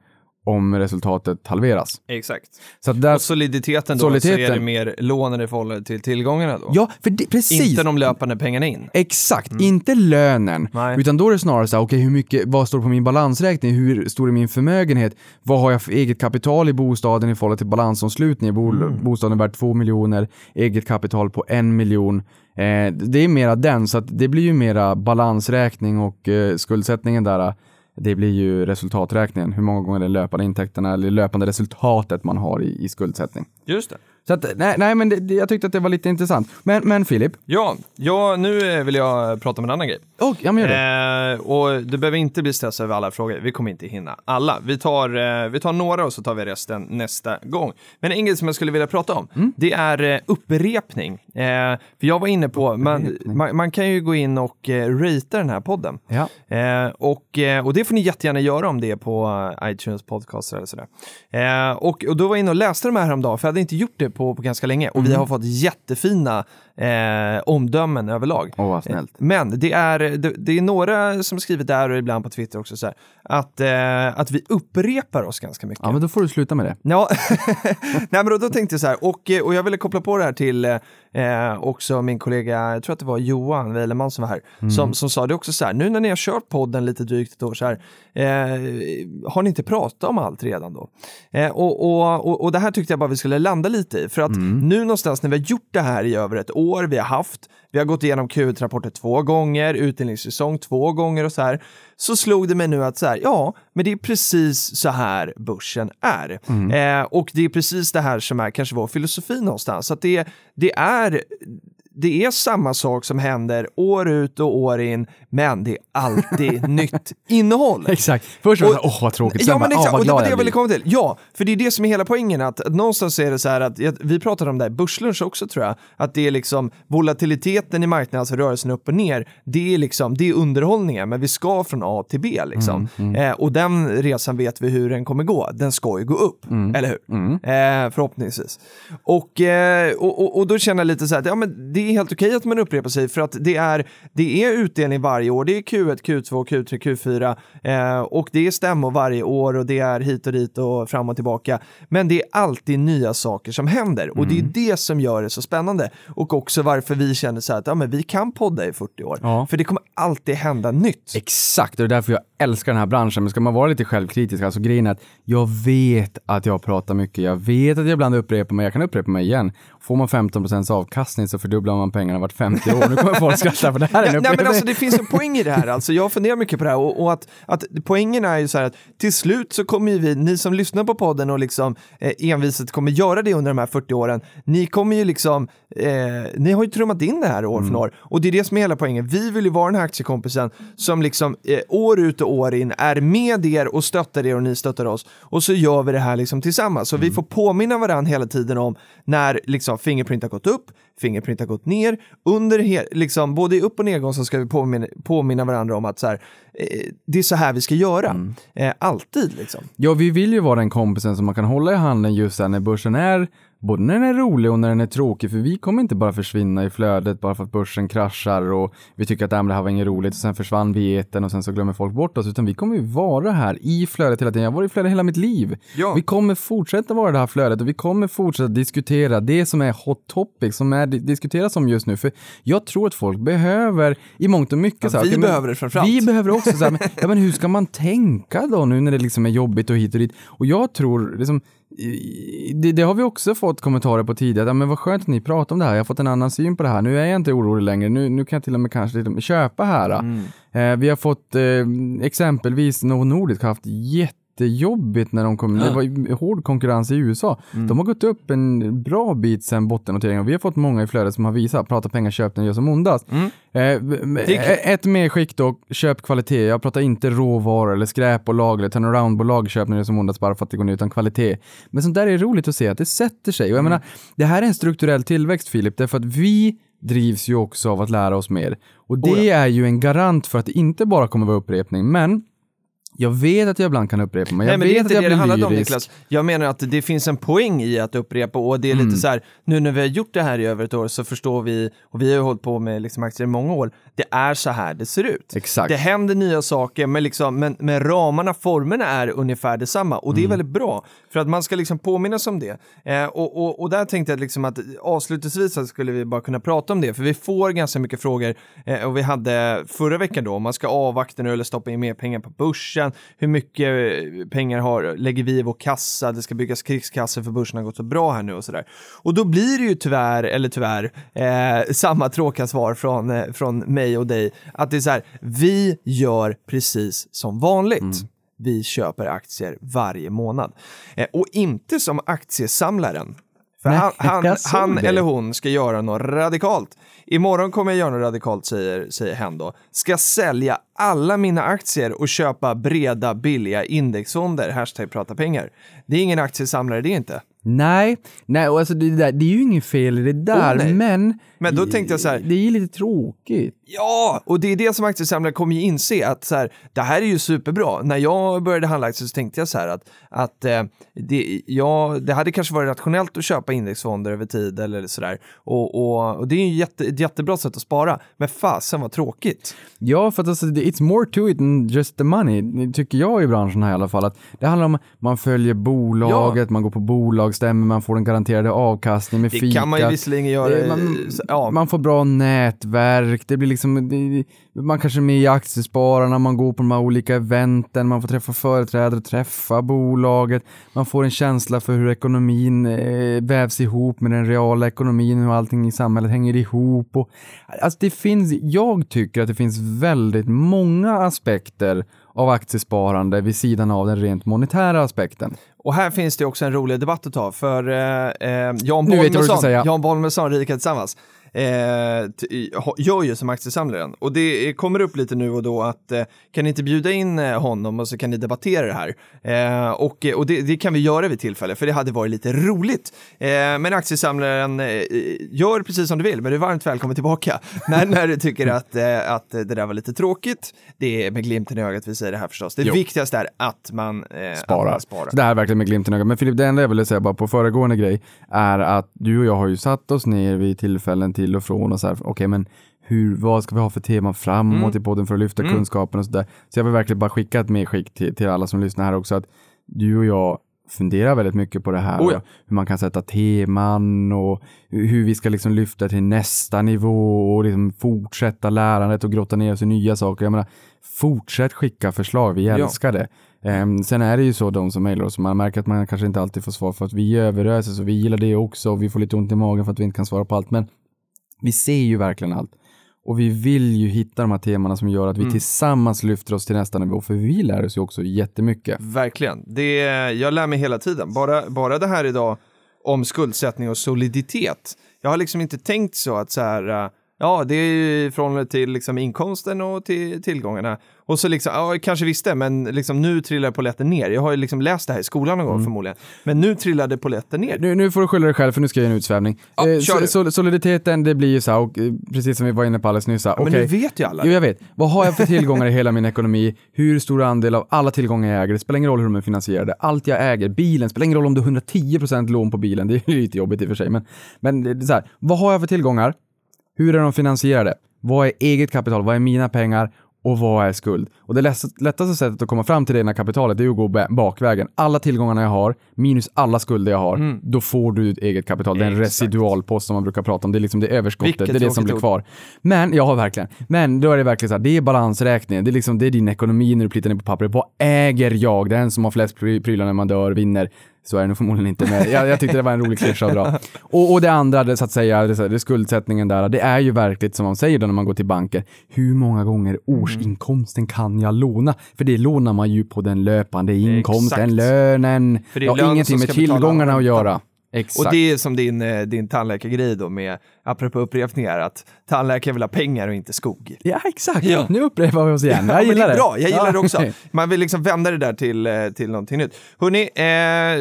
om resultatet halveras. Exakt. Så där, Och soliditeten då, så är Soliditeten. det mer lånen i förhållande till tillgångarna då? ja, för det, precis. Inte de löpande pengarna in? Exakt, inte lönen. Mm. Nej. Utan då är det snarare så här, okej hur mycket, vad står på min balansräkning? Hur stor är min förmögenhet? Vad har jag för eget kapital i bostaden i förhållande till balansomslutning? Bo, Mm. Bostaden är värd två miljoner, eget kapital på en miljon. Eh, det är mera den, så att det blir ju mera balansräkning och eh, skuldsättningen där. Det blir ju resultaträkningen, hur många gånger det löpande intäkterna eller löpande resultatet man har i, i skuldsättning. Just det. Så att, nej, nej men det, jag tyckte att det var lite intressant. Men, men Filip, Ja, ja, nu eh, vill jag prata om en annan grej. oh, ja men gör det. Eh, och du behöver inte bli stressad över alla frågor. Vi kommer inte hinna alla. Vi tar, eh, vi tar några och så tar vi resten nästa gång. Men en grej som jag skulle vilja prata om, Mm. det är eh, upprepning. Eh, för jag var inne på, man, man, man kan ju gå in och eh, ratea den här podden. Ja. Eh, och, och det får ni jättegärna göra om det är på iTunes podcast eller sådär. Och, och då var jag inne och läste de här häromdagen, för jag hade inte gjort det på, på ganska länge. Och vi Mm. har fått jättefina eh, omdömen överlag. Åh, vad snällt. Men det är, det, det är några som skrivit där och ibland på Twitter också så här, att, eh, att vi upprepar oss ganska mycket. Ja, men då får du sluta med det. Ja, nej men då, då tänkte jag så här, och, eh, och jag ville koppla på det här till eh, också min kollega, jag tror att det var Johan Weileman som var här, som, som sa det också så här, nu när ni har kört podden lite drygt ett år så här, eh, har ni inte pratat om allt redan då? Eh, och, och, och, och det här tyckte jag bara vi skulle landa lite i, för att nu någonstans när vi har gjort det här i över ett år, vi har haft, vi har gått igenom Q1-rapporter två gånger, utdelningssäsong två gånger och så här, så slog det mig nu att så här, ja, men det är precis så här börsen är. Eh, och det är precis det här som är kanske vår filosofi någonstans. Så att det, det är det är samma sak som händer år ut och år in, men det är alltid nytt innehåll. Exakt. Först var det åh vad tråkigt. Sen Ja, men bara, exakt, åh vad och det var glad det jag ville komma till. Ja, för det är det som är hela poängen, att, att någonstans är det så här att, vi pratade om det här Börslunch också tror jag, att det är liksom volatiliteten i marknaden, alltså rörelsen upp och ner, det är liksom, det är underhållningen, men vi ska från A till B liksom. Mm, Eh, och den resan vet vi hur den kommer gå, den ska ju gå upp, Mm. eller hur? Eh, förhoppningsvis. Och, eh, och, och, och då känner jag lite så här, att, ja men det är helt okej att man upprepar sig, för att det är, det är utdelning varje år, det är Q1, Q2, Q3, Q4, eh, och det är stämmor varje år och det är hit och dit och fram och tillbaka. Men det är alltid nya saker som händer och det är det som gör det så spännande. Och också varför vi känner så här att ja, men vi kan podda i 40 år. Ja. För det kommer alltid hända nytt. Exakt, och det är därför jag älskar den här branschen. Men ska man vara lite självkritisk, alltså grejen är att jag vet att jag pratar mycket. Jag vet att jag ibland upprepar mig, jag kan upprepa mig igen. Får man 15% avkastning så fördubblar man pengarna vart 50 år. Nu kommer folk skratta för det här är en Nej, men alltså det finns en poäng i det här, alltså jag funderar mycket på det här och, och att, att poängen är ju så här att till slut så kommer ju vi, ni som lyssnar på podden och liksom eh, enviset kommer göra det under de här 40 åren, ni kommer ju liksom, eh, ni har ju trummat in det här år Mm. från år och det är det som är hela poängen. Vi vill ju vara den här aktiekompisen som liksom eh, år ut och år in är med er och stöttar er och ni stöttar oss och så gör vi det här liksom tillsammans. Så vi Mm. får påminna varandra hela tiden om när liksom Fingerprint har gått upp, Fingerprint har gått ner. Under liksom, både i upp och nedgång så ska vi påminna, påminna varandra om att så här, eh, det är så här vi ska göra. Mm. Eh, alltid liksom. Ja, vi vill ju vara den kompisen som man kan hålla i handen just när börsen är, både när den är rolig och när den är tråkig, för vi kommer inte bara försvinna i flödet bara för att börsen kraschar och vi tycker att äh, det här var inget roligt och sen försvann vi i etern och sen så glömmer folk bort oss, utan vi kommer ju vara här i flödet hela tiden. Jag har varit i flödet hela mitt liv. Ja. Vi kommer fortsätta vara i det här flödet och vi kommer fortsätta diskutera det som är hot topic, som är diskuteras om just nu, för jag tror att folk behöver i mångt och mycket Ja, så här, vi men behöver det framförallt. Vi behöver också så här, men, ja, men hur ska man tänka då nu när det liksom är jobbigt och hit och dit? Och jag tror, liksom, det, det har vi också fått kommentarer på tidigare, men vad skönt att ni pratar om det här, jag har fått en annan syn på det här, nu är jag inte orolig längre, nu, nu kan jag till och med kanske till och med köpa här. Mm. Eh, vi har fått eh, exempelvis Novo Nordisk har haft jättejobbigt när de kom. Det var hård konkurrens i USA. Mm. De har gått upp en bra bit sen bottennoteringen och vi har fått många i flödet som har visat, prata pengar, köp den, gör som ondast. Mm. Eh, ett medskick då, köp kvalitet. Jag pratar inte råvaror eller skräpbolag eller turnaroundbolag, köp när det är som ondast bara för att det går ner, utan kvalitet. Men sånt där är roligt att se att det sätter sig. Och jag menar, det här är en strukturell tillväxt Filip, därför att vi drivs ju också av att lära oss mer. Och det Oh ja. är ju en garant för att det inte bara kommer vara upprepning, men jag vet att jag ibland kan upprepa mig. Jag Nej, men det är vet inte att det jag det blir handlar om. Niklas. Jag menar att det finns en poäng i att upprepa och det är Mm. lite så här, nu när vi har gjort det här i över ett år så förstår vi, och vi har ju hållit på med liksom aktier i många år, det är så här det ser ut. Exakt. Det händer nya saker, men, liksom, men, men ramarna, formerna är ungefär detsamma och det Mm. är väldigt bra för att man ska liksom påminnas om det. Eh, och, och, och där tänkte jag liksom att avslutningsvis skulle vi bara kunna prata om det, för vi får ganska mycket frågor eh, och vi hade förra veckan då, om man ska avvakta nu eller stoppa in mer pengar på börsen, hur mycket eh, pengar har, lägger vi i vår kassa, det ska byggas krigskassor för börsen har gått så bra här nu och sådär. Och då blir det ju tyvärr, eller tyvärr, eh, samma tråkiga svar från, eh, från mig och dig, att det är så här, vi gör precis som vanligt. Vi köper aktier varje månad. Eh, och inte som aktiesamlaren. För Nej, han, han, han eller hon ska göra något radikalt. Imorgon kommer jag göra något radikalt, säger, säger hen då. Ska sälja alla mina aktier och köpa breda, billiga indexfonder. Hashtag prata pengar. Det är ingen aktiesamlare det är inte. Nej, nej och alltså det, där, det är ju inget fel i det där, Oh, men... Men då tänkte jag så här- Det är ju lite tråkigt. Ja, och det är det som aktiesamlare kommer ju inse att så här, det här är ju superbra. När jag började handla aktier så tänkte jag så här att, att eh, det, ja, det hade kanske varit rationellt att köpa indexfonder över tid eller sådär. Och, och, och det är ju jätte, ett jättebra sätt att spara. Men fasen vad tråkigt. Ja, för att alltså, it's more to it than just the money, tycker jag i branschen här i alla fall. Att det handlar om att man följer bolaget, man går på bolagsstämmor, man får den garanterade avkastningen med Det fika. kan man ju visserligen göra. Eh, man, i- ja, man får bra nätverk, det blir liksom, det, man kanske är med i aktiespararna, man går på de här olika eventen, man får träffa företrädare, träffa bolaget, man får en känsla för hur ekonomin eh, vävs ihop med den reala ekonomin, hur allting i samhället hänger ihop. Och, alltså det finns, jag tycker att det finns väldigt många aspekter av aktiesparande vid sidan av den rent monetära aspekten. Och här finns det också en rolig debatt att ta, för eh, eh, Jan Bolmesson. Jan Bolmesson, Rika Tillsammans, eh, gör ju som aktiesamlaren. Och det kommer upp lite nu och då att eh, kan ni inte bjuda in eh, honom och så kan ni debattera det här. Eh, och och det, det kan vi göra vid tillfälle, för det hade varit lite roligt. Eh, men aktiesamlaren eh, gör precis som du vill, men du är varmt välkommen tillbaka när, när du tycker att, eh, att det där var lite tråkigt. Det är med glimten i ögat vi säger det här förstås. Det Jo. viktigaste är att man, eh, Att sparar. man sparar. Så det här är verkligen med glimten i ögat. Men Filip, det enda jag ville säga bara på föregående grej är att du och jag har ju satt oss ner vid tillfällen till och från och så här, okej men hur, vad ska vi ha för teman framåt Mm. i podden för att lyfta kunskapen och sådär. Så jag vill verkligen bara skicka ett medskick till, till alla som lyssnar här också att du och jag funderar väldigt mycket på det här. Oh ja. Hur man kan sätta teman och hur vi ska liksom lyfta till nästa nivå och liksom fortsätta lärandet och grotta ner oss i nya saker. Jag menar, fortsätt skicka förslag, vi Ja. älskar det. Ehm, sen är det ju så de som mejlar oss, man märker att man kanske inte alltid får svar för att vi överöser, så vi gillar det också och vi får lite ont i magen för att vi inte kan svara på allt. Men vi ser ju verkligen allt. Och vi vill ju hitta de här temana som gör att vi Mm. tillsammans lyfter oss till nästa nivå, för vi lär oss ju också jättemycket. Verkligen. Det, jag lär mig hela tiden. Bara, bara det här idag om skuldsättning och soliditet. Jag har liksom inte tänkt så att så här, äh, ja, det är ju från till liksom inkomsten och till tillgångarna. Och så liksom, ja, jag kanske visste, men liksom nu trillar polletten ner. Jag har ju liksom läst det här i skolan någon gång förmodligen. Men nu trillade polletten ner. Nu, nu får du skylla dig själv för nu ska jag göra en utsvävning. Ja, Eh, sol- soliditeten, det blir ju så här, och, eh, precis som vi var inne på alldeles nyss, så här, Men nu vet ju alla. Jo, jag vet. Vad har jag för tillgångar i hela min ekonomi? Hur stor andel av alla tillgångar jag äger? Det spelar ingen roll hur de är finansierade. Allt jag äger, bilen, spelar ingen roll om du har 110% lån på bilen. Det är lite jobbigt i och för sig, men, men så här, vad har jag för tillgångar? Hur är de finansierade? Vad är eget kapital? Vad är mina pengar? Och vad är skuld? Och det lätt- lättaste sättet att komma fram till det egna kapitalet är att gå ba- bakvägen. Alla tillgångarna jag har, minus alla skulder jag har, då får du ett eget kapital. Det är en Mm. Exakt. residualpost som man brukar prata om. Det är liksom det överskottet, Vilket det är det som blir kvar. Men, ja verkligen. Men då är det verkligen så här, det är balansräkningen. Det är liksom, det är din ekonomi när du plitar ner på pappret. Vad äger jag? Den som har flest pry- prylar när man dör vinner. Så är det nog förmodligen inte, men jag, jag tyckte det var en rolig klyscha dra. Och, och det andra, det, så att säga, det, det skuldsättningen där, det är ju verkligt som man säger då när man går till banker. Hur många gånger årsinkomsten kan jag låna? För det lånar man ju på den löpande inkomsten, Exakt. lönen. För det är lönen ingenting med tillgångarna att göra. Exakt. Och det är som din, eh, din tandläkargrej då med, apropå upprepningar, att tandläkare vill ha pengar och inte skog. Ja, exakt. Ja. Nu upprepar vi oss igen. Ja, jag gillar det. det. är bra, jag gillar Ja. det också. Man vill liksom vända det där till, eh, till någonting nytt. Hörni,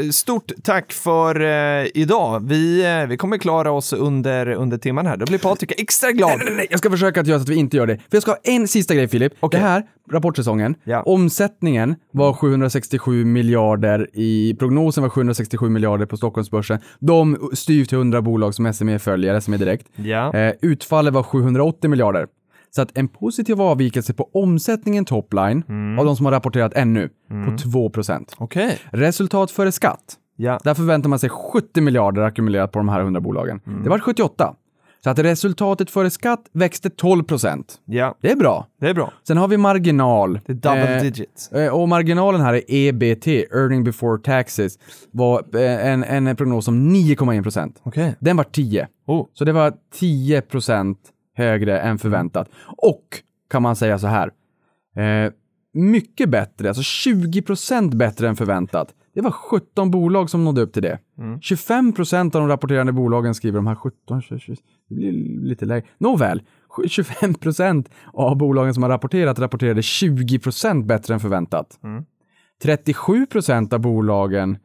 eh, stort tack för eh, idag. Vi, eh, vi kommer klara oss under, under timmen här. Då blir Patrik extra glad. Nej, nej, jag ska försöka att göra så att vi inte gör det. För jag ska ha en sista grej Filip. Okej. Det här, rapportsäsongen, Ja. omsättningen var 767 miljarder i, prognosen var 767 miljarder på Stockholmsbörsen. De styr till 100 bolag som SME följer, SME Direkt. Ja. Eh, utfallet var 780 miljarder. Så att en positiv avvikelse på omsättningen topline av de som har rapporterat ännu på 2 Okej. Resultat före skatt. Ja. Där förväntar man sig 70 miljarder ackumulerat på de här 100 bolagen. Det var 78. Så att resultatet före skatt växte 12 procent. ja, Det är bra. det är bra. Sen har vi marginal. Det är double Eh, digit. eh, Och marginalen här är EBT, earning before taxes, var eh, en, en prognos om 9,1 procent. Okej. Den var 10. Oh. Så det var 10 procent högre än förväntat. Och kan man säga så här, eh, mycket bättre, alltså 20 procent bättre än förväntat. Det var 17 bolag som nådde upp till det. 25 procent av de rapporterande bolagen skriver de här 17, 20, 20, det blir lite lägre. Nåväl, 25 procent av bolagen som har rapporterat rapporterade 20 procent bättre än förväntat. 37 procent av bolagen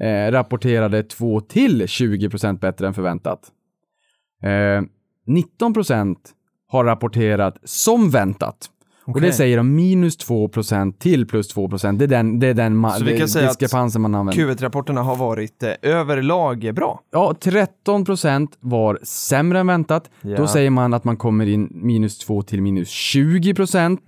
eh, rapporterade 2 till 20 procent bättre än förväntat. Eh, 19 procent har rapporterat som väntat. Och Okej. det säger de minus 2 procent till plus 2 procent. Det är den, det är den ma- Så vi kan säga att diskrepansen man använder. Q1-rapporterna har varit eh, överlag bra. Ja, 13 procent var sämre än väntat. Ja. Då säger man att man kommer in minus 2 till minus 20 procent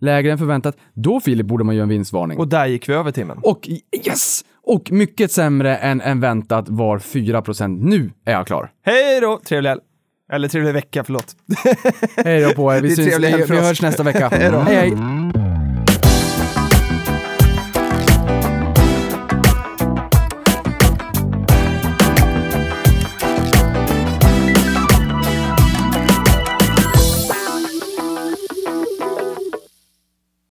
lägre än förväntat. Då Filip borde man göra en vinstvarning. Och där gick vi över timmen. Och yes! Och mycket sämre än, än väntat var 4 procent. Nu är jag klar. Hej då! Trevlig helg. Eller trevlig vecka, förlåt. Hej då på er. Vi, syns, vi, vi hörs nästa vecka. Hej. hej.